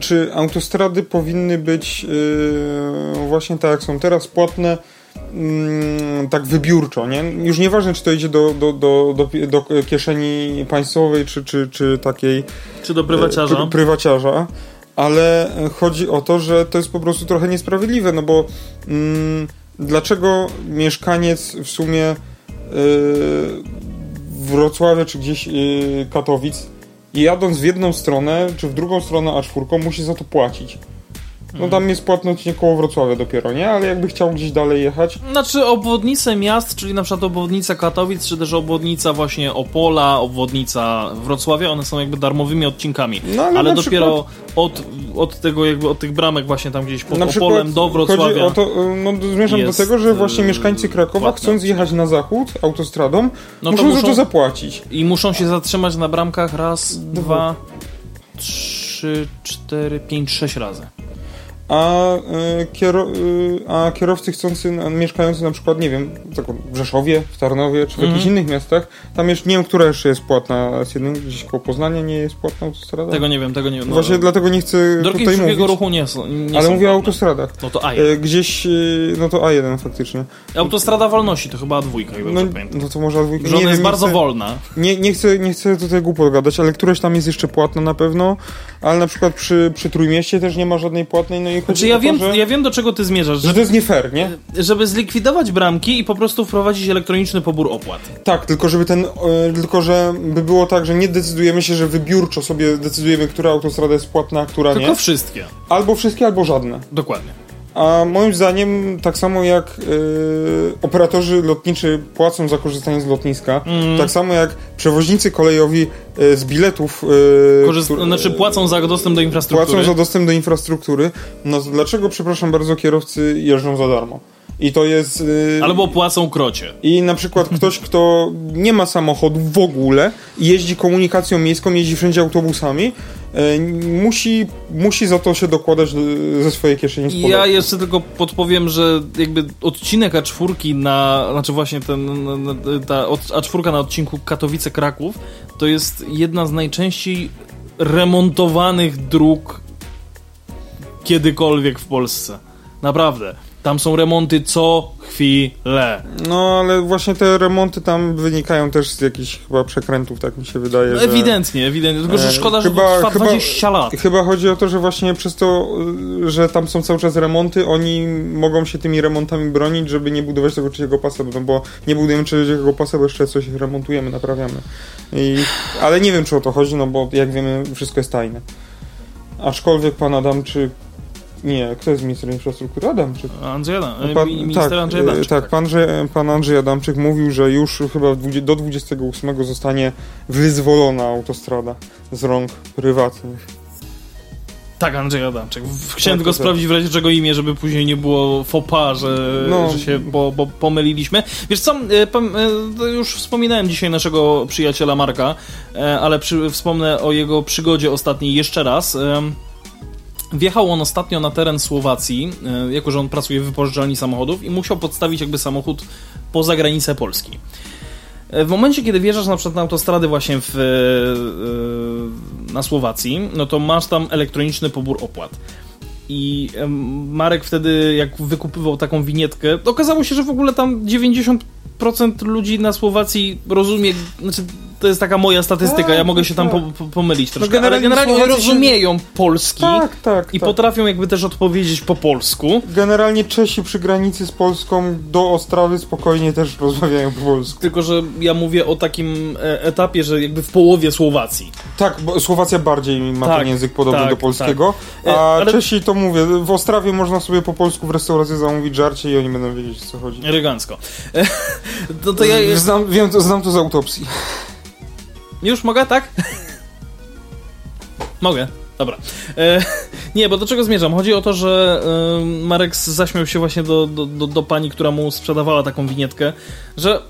czy autostrady powinny być e, właśnie tak jak są teraz płatne mm, tak wybiórczo, nie? Już nieważne, czy to idzie do, do, do, do, do kieszeni państwowej, czy, czy, czy takiej Czy do prywaciarza? pr- prywaciarza, ale chodzi o to, że to jest po prostu trochę niesprawiedliwe, no bo mm, dlaczego mieszkaniec w sumie yy, Wrocławia czy gdzieś yy, Katowic jadąc w jedną stronę czy w drugą stronę A4 musi za to płacić. No tam jest płatność nie koło Wrocławia dopiero, nie? Ale jakby chciał gdzieś dalej jechać, Znaczy obwodnice miast, czyli na przykład obwodnica Katowic, czy też obwodnica właśnie Opola, obwodnica Wrocławia, one są jakby darmowymi odcinkami. No, ale ale dopiero od, od tego jakby, od tych bramek właśnie tam gdzieś pod na Opolem przykład do Wrocławia. to, yy, no zmierzam do tego, że właśnie yy, mieszkańcy Krakowa płatne chcąc jechać na zachód autostradą, No to muszą, za muszą- to zapłacić. I muszą się zatrzymać na bramkach raz, dwa, trzy, cztery, pięć, sześć razy. A, kiero, y, a kierowcy chcący, mieszkający na przykład, nie wiem, w Rzeszowie, w Tarnowie, czy w jakichś innych miastach, tam jeszcze, nie wiem, która jeszcze jest płatna z jednym, gdzieś koło Poznania nie jest płatna autostrada? Tego nie wiem, tego nie wiem. No, Właśnie dlatego nie chcę Drogi tutaj mówić, ruchu nie są. Nie ale mówię o autostradach. No to A Y, Gdzieś, no to A1 faktycznie. Autostrada wolności to chyba dwójka, No, no to może dwójka. Że ona jest wiem, bardzo chcę, wolna. Nie, nie, chcę, nie chcę tutaj głupot gadać, ale któreś tam jest jeszcze płatna na pewno, ale na przykład przy, przy Trójmieście też nie ma żadnej płatnej, no i Znaczy ja wiem, ja wiem do czego ty zmierzasz, że że, to jest nie fair, nie? żeby zlikwidować bramki i po prostu wprowadzić elektroniczny pobór opłat. Tak, tylko żeby ten, e, tylko że by było tak, że nie decydujemy się, że wybiórczo sobie decydujemy, która autostrada jest płatna, a która Tylko nie. wszystkie. Albo wszystkie, albo żadne. Dokładnie. A moim zdaniem, tak samo jak e, operatorzy lotniczy płacą za korzystanie z lotniska, Mm. tak samo jak przewoźnicy kolejowi e, z biletów e, Korzyst... Znaczy płacą za dostęp do infrastruktury. płacą za dostęp do infrastruktury, no to dlaczego, przepraszam bardzo, kierowcy jeżdżą za darmo? I to jest... e, Albo płacą krocie. I na przykład ktoś, kto nie ma samochodu w ogóle jeździ komunikacją miejską, jeździ wszędzie autobusami, musi, musi za to się dokładać e, ze swojej kieszeni Ja jeszcze tylko podpowiem, że jakby odcinek A4 na, znaczy właśnie ten, ta od- A4 na odcinku Katowice-Kraków to jest jedna z najczęściej remontowanych dróg kiedykolwiek w Polsce. Naprawdę. Tam są remonty co chwilę. No, ale właśnie te remonty tam wynikają też z jakichś chyba przekrętów, tak mi się wydaje. No, że... ewidentnie, ewidentnie. Tylko, że E, szkoda, że chyba- to trwa chyba- 20 lat. Chyba chodzi o to, że właśnie przez to, y, że tam są cały czas remonty, oni mogą się tymi remontami bronić, żeby nie budować tego trzeciego pasa, no bo nie budujemy trzeciego pasa, bo jeszcze coś remontujemy, naprawiamy. I, ale nie wiem, czy o to chodzi, no bo jak wiemy, wszystko jest tajne. Aczkolwiek pan Adamczyk nie, kto jest ministrem infrastruktury? Adamczyk. Andrzej Adam, Pan, pan, minister tak, Andrzej e, Adamczyk. tak, pan, że, pan Andrzej Adamczyk mówił, że już chyba do 28 zostanie wyzwolona autostrada z rąk prywatnych. Tak, Andrzej Adamczyk. W- Chciałem Tak, tylko tak. sprawdzić w razie czego imię, żeby później nie było pas, że, No. że się po, po, pomyliliśmy. Wiesz co, e, e, już wspominałem dzisiaj naszego przyjaciela Marka, e, ale przy, wspomnę o jego przygodzie ostatniej jeszcze raz. Wjechał on ostatnio na teren Słowacji, e, jako że on pracuje w wypożyczalni samochodów i musiał podstawić jakby samochód poza granicę Polski. E, W momencie, kiedy wjeżdżasz na przykład na autostrady właśnie w, e, na Słowacji, no to masz tam elektroniczny pobór opłat. I Marek wtedy, jak wykupywał taką winietkę, okazało się, że w ogóle tam 90% ludzi na Słowacji rozumie, znaczy to jest taka moja statystyka, Tak, ja mogę się tam po, tak. po, pomylić troszkę, generalnie ale generalnie Słowacy się- rozumieją polski Tak, tak. i tak. potrafią jakby też odpowiedzieć po polsku. Generalnie Czesi przy granicy z Polską do Ostrawy spokojnie też rozmawiają po polsku. Tylko, że ja mówię o takim e, etapie, że jakby w połowie Słowacji. Tak, bo Słowacja bardziej ma Tak, ten język podobny tak, do polskiego, tak. E, a ale- Czesi to mówię, w Ostrawie można sobie po polsku w restauracji zamówić żarcie i oni będą wiedzieć o co chodzi. Elegancko. E, No to ja... Znam, wiem, to, znam to z autopsji. Już mogę, tak? Mogę. Dobra. E, nie, bo do czego zmierzam? Chodzi o to, że e, Marek zaśmiał się właśnie do, do, do, do pani, która mu sprzedawała taką winietkę, że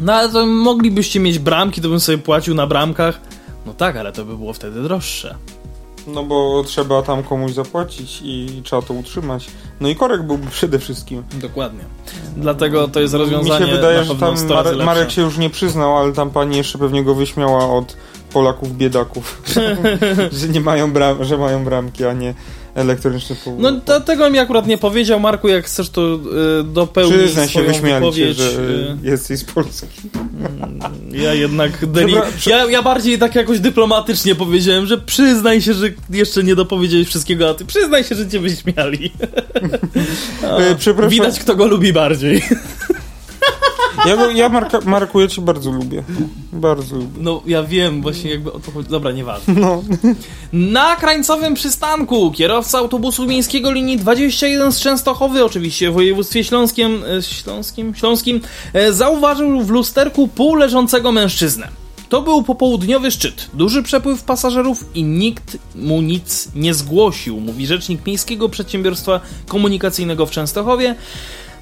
no ale to moglibyście mieć bramki, to bym sobie płacił na bramkach. No tak, ale to by było wtedy droższe. No bo trzeba tam komuś zapłacić i trzeba to utrzymać. No i korek byłby przede wszystkim. Dokładnie. Dlatego to jest rozwiązanie. Mi się wydaje, że tam 100 razy Marek, lepsze. Marek się już nie przyznał, ale tam pani jeszcze pewnie go wyśmiała od Polaków biedaków. że nie mają bram, że mają bramki, a nie elektroniczne połóg. No to, tego mi akurat nie powiedział, Marku, jak chcesz to y, dopełnić Przyznaj się, wyśmiali wypowiedź. że y, jesteś z Polski. Ja jednak deli... Dobra, ja, ja bardziej tak jakoś dyplomatycznie powiedziałem, że przyznaj się, że jeszcze nie dopowiedziałeś wszystkiego, a ty przyznaj się, że cię wyśmiali. E, Przepraszam, Widać, kto go lubi bardziej. ja, ja Marka, Marku, ja cię bardzo lubię. Bardzo lubię. No, ja wiem, właśnie jakby o to chodzi. Dobra, nieważne. No. Na krańcowym przystanku kierowca autobusu miejskiego linii 21 z Częstochowy, oczywiście w województwie śląskim, e, śląskim, śląskim e, zauważył w lusterku półleżącego mężczyznę. To był popołudniowy szczyt, duży przepływ pasażerów i nikt mu nic nie zgłosił, mówi rzecznik Miejskiego Przedsiębiorstwa Komunikacyjnego w Częstochowie.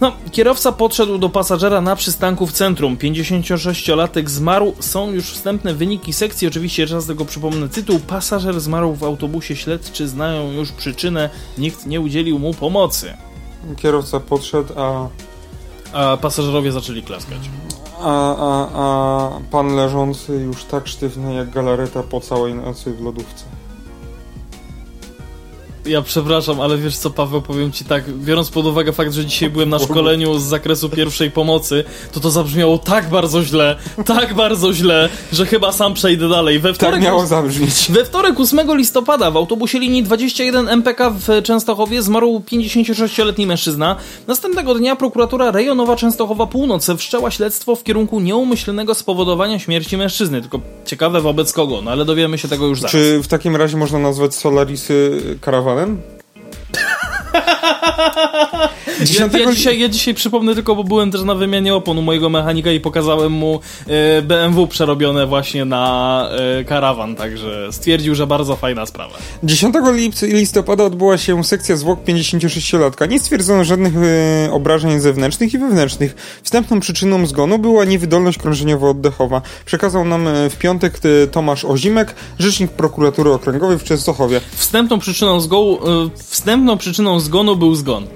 No, kierowca podszedł do pasażera na przystanku w centrum. 56-latek zmarł. Są już wstępne wyniki sekcji. Oczywiście raz tego przypomnę tytuł. Pasażer zmarł w autobusie. Śledczy znają już przyczynę. Nikt nie udzielił mu pomocy. Kierowca podszedł, a, A pasażerowie zaczęli klaskać. a, a, a pan leżący już tak sztywny jak galareta po całej nocy w lodówce. Ja przepraszam, ale wiesz co, Paweł, powiem ci tak, biorąc pod uwagę fakt, że dzisiaj byłem na szkoleniu z zakresu pierwszej pomocy, to to zabrzmiało tak bardzo źle, tak bardzo źle, że chyba sam przejdę dalej. We Tak wtorek miało zabrzmieć. We wtorek 8 listopada w autobusie linii 21 MPK w Częstochowie zmarł 56-letni mężczyzna. Następnego dnia prokuratura rejonowa Częstochowa Północ wszczęła śledztwo w kierunku nieumyślnego spowodowania śmierci mężczyzny. Tylko ciekawe wobec kogo, no ale dowiemy się tego już zaraz. Czy w takim razie można nazwać Solarisy karawanem? Namen? Ja, 10 ja, dzisiaj, ja dzisiaj przypomnę tylko, bo byłem też na wymianie opon u mojego mechanika i pokazałem mu e, BMW przerobione właśnie na e, karawan, także stwierdził, że bardzo fajna sprawa. 10 lipt- listopada odbyła się sekcja zwłok 56-latka. Nie stwierdzono żadnych e, obrażeń zewnętrznych i wewnętrznych. Wstępną przyczyną zgonu była niewydolność krążeniowo-oddechowa. Przekazał nam w piątek Tomasz Ozimek, rzecznik prokuratury okręgowej w Częstochowie. Wstępną przyczyną, zgonu, wstępną przyczyną zgonu był zgon.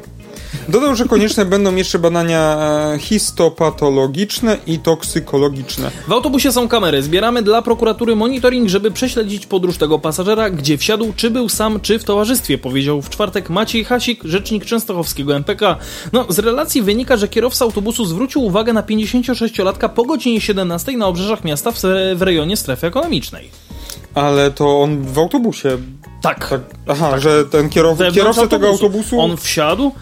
Dodał, że konieczne będą jeszcze badania e, histopatologiczne i toksykologiczne. W autobusie są kamery. Zbieramy dla prokuratury monitoring, żeby prześledzić podróż tego pasażera, gdzie wsiadł, czy był sam, czy w towarzystwie, powiedział w czwartek Maciej Hasik, rzecznik częstochowskiego MPK. No, z relacji wynika, że kierowca autobusu zwrócił uwagę na 56-latka po godzinie 17 na obrzeżach miasta w, w rejonie strefy ekonomicznej. Ale to on w autobusie. Tak. Tak, aha, że ten kierowca tego autobusu. On wsiadł,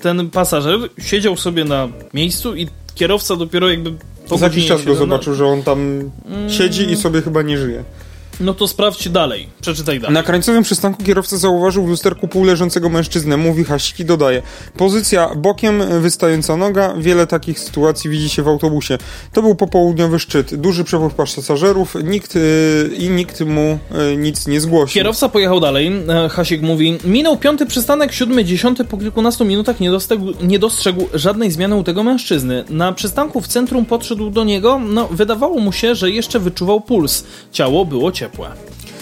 ten pasażer siedział sobie na miejscu i kierowca dopiero jakby po za jakiś czas go 17 zobaczył, że on tam siedzi i sobie chyba nie żyje. No to sprawdź dalej. Przeczytaj dalej. Na krańcowym przystanku kierowca zauważył w lusterku półleżącego mężczyznę. Mówi Hasik i dodaje. Pozycja bokiem, wystająca noga. Wiele takich sytuacji widzi się w autobusie. To był popołudniowy szczyt. Duży przepływ pasażerów. Nikt yy, i nikt mu yy, nic nie zgłosił. Kierowca pojechał dalej. E, Hasik mówi: Minął piąty przystanek, siódmy, dziesiąty. Po kilkunastu minutach nie dostrzegł, nie dostrzegł żadnej zmiany u tego mężczyzny. Na przystanku w centrum podszedł do niego. No, wydawało mu się, że jeszcze wyczuwał puls. Ciało było ciepłe. E,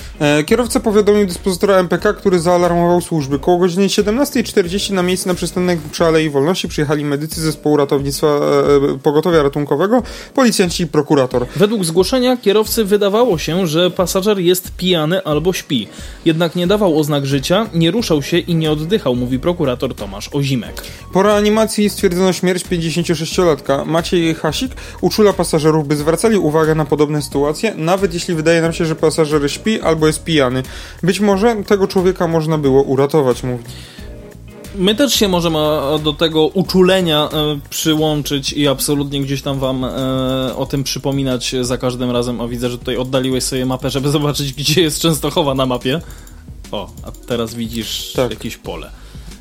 Kierowca powiadomił dyspozytora MPK, który zaalarmował służby. Koło godziny 17.40 na miejsce na przystanek przy Alei Wolności przyjechali medycy zespołu ratownictwa e, pogotowia ratunkowego, policjanci i prokurator. Według zgłoszenia kierowcy wydawało się, że pasażer jest pijany albo śpi. Jednak nie dawał oznak życia, nie ruszał się i nie oddychał, mówi prokurator Tomasz Ozimek. Po reanimacji stwierdzono śmierć 56-latka. Maciej Hasik uczula pasażerów, by zwracali uwagę na podobne sytuacje, nawet jeśli wydaje nam się, że pasażer śpi albo jest pijany. Być może tego człowieka można było uratować, mówi. My też się możemy do tego uczulenia e, przyłączyć i absolutnie gdzieś tam wam e, o tym przypominać za każdym razem. O, widzę, że tutaj oddaliłeś sobie mapę, żeby zobaczyć, gdzie jest Częstochowa na mapie. O, a teraz widzisz Tak. jakieś pole.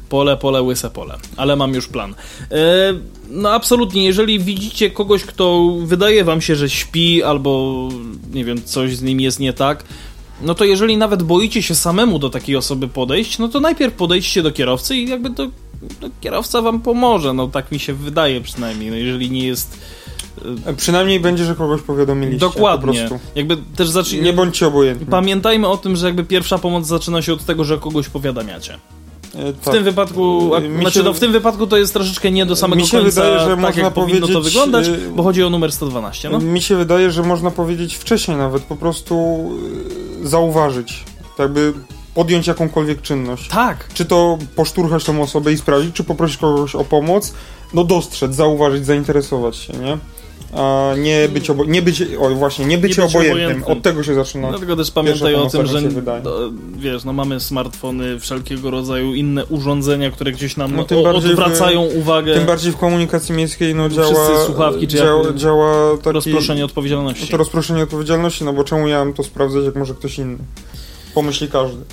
Pole, pole, łyse pole. Ale mam już plan. E, no absolutnie, jeżeli widzicie kogoś, kto wydaje wam się, że śpi albo nie wiem, coś z nim jest nie tak, no to jeżeli nawet boicie się samemu do takiej osoby podejść, no to najpierw podejdźcie do kierowcy i jakby to, kierowca wam pomoże, no tak mi się wydaje przynajmniej, no jeżeli nie jest... E, Przynajmniej będzie, że kogoś powiadomiliście. Dokładnie. Po prostu. Jakby też zacznij... Nie bądźcie obojętni. Pamiętajmy o tym, że jakby pierwsza pomoc zaczyna się od tego, że kogoś powiadamiacie. E, W tak. tym wypadku, Mi znaczy się- no, w tym wypadku to jest troszeczkę nie do samego Mi się końca wydaje, że tak, można jak powinno to wyglądać, y, bo chodzi o numer 112, no. Mi się wydaje, że można powiedzieć wcześniej nawet, po prostu y, zauważyć. Tak by podjąć jakąkolwiek czynność. Tak, Czy to poszturchać tą osobę i sprawdzić, czy poprosić kogoś o pomoc, no dostrzec, zauważyć, zainteresować się, nie? Nie być, obo- nie być o właśnie, nie być Nie być obojętnym. obojętnym. Od tego się zaczyna. dlatego też pamiętaj o tym, że no, wiesz, no mamy smartfony, wszelkiego rodzaju inne urządzenia, które gdzieś nam No, tym o, bardziej w- odwracają uwagę, Tym bardziej w komunikacji miejskiej no, działa, Wszyscy słuchawki, czy działa, działa taki, rozproszenie odpowiedzialności. to rozproszenie odpowiedzialności, no bo czemu ja mam to sprawdzać, jak może ktoś inny? Pomyśli każdy.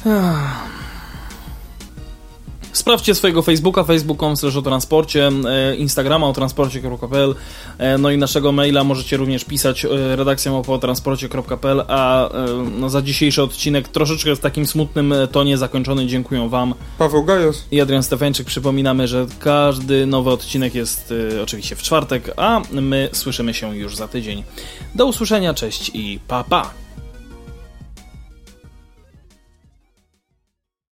Sprawdźcie swojego Facebooka, facebook.com o transporcie, e, Instagrama o transporcie.pl, e, no i naszego maila możecie również pisać e, redakcją o transporcie.pl, a no, za dzisiejszy odcinek troszeczkę w takim smutnym tonie zakończony dziękuję Wam Paweł Gajos. i Adrian Stefańczyk. Przypominamy, że każdy nowy odcinek jest oczywiście w czwartek, a my słyszymy się już za tydzień. Do usłyszenia, cześć i pa pa!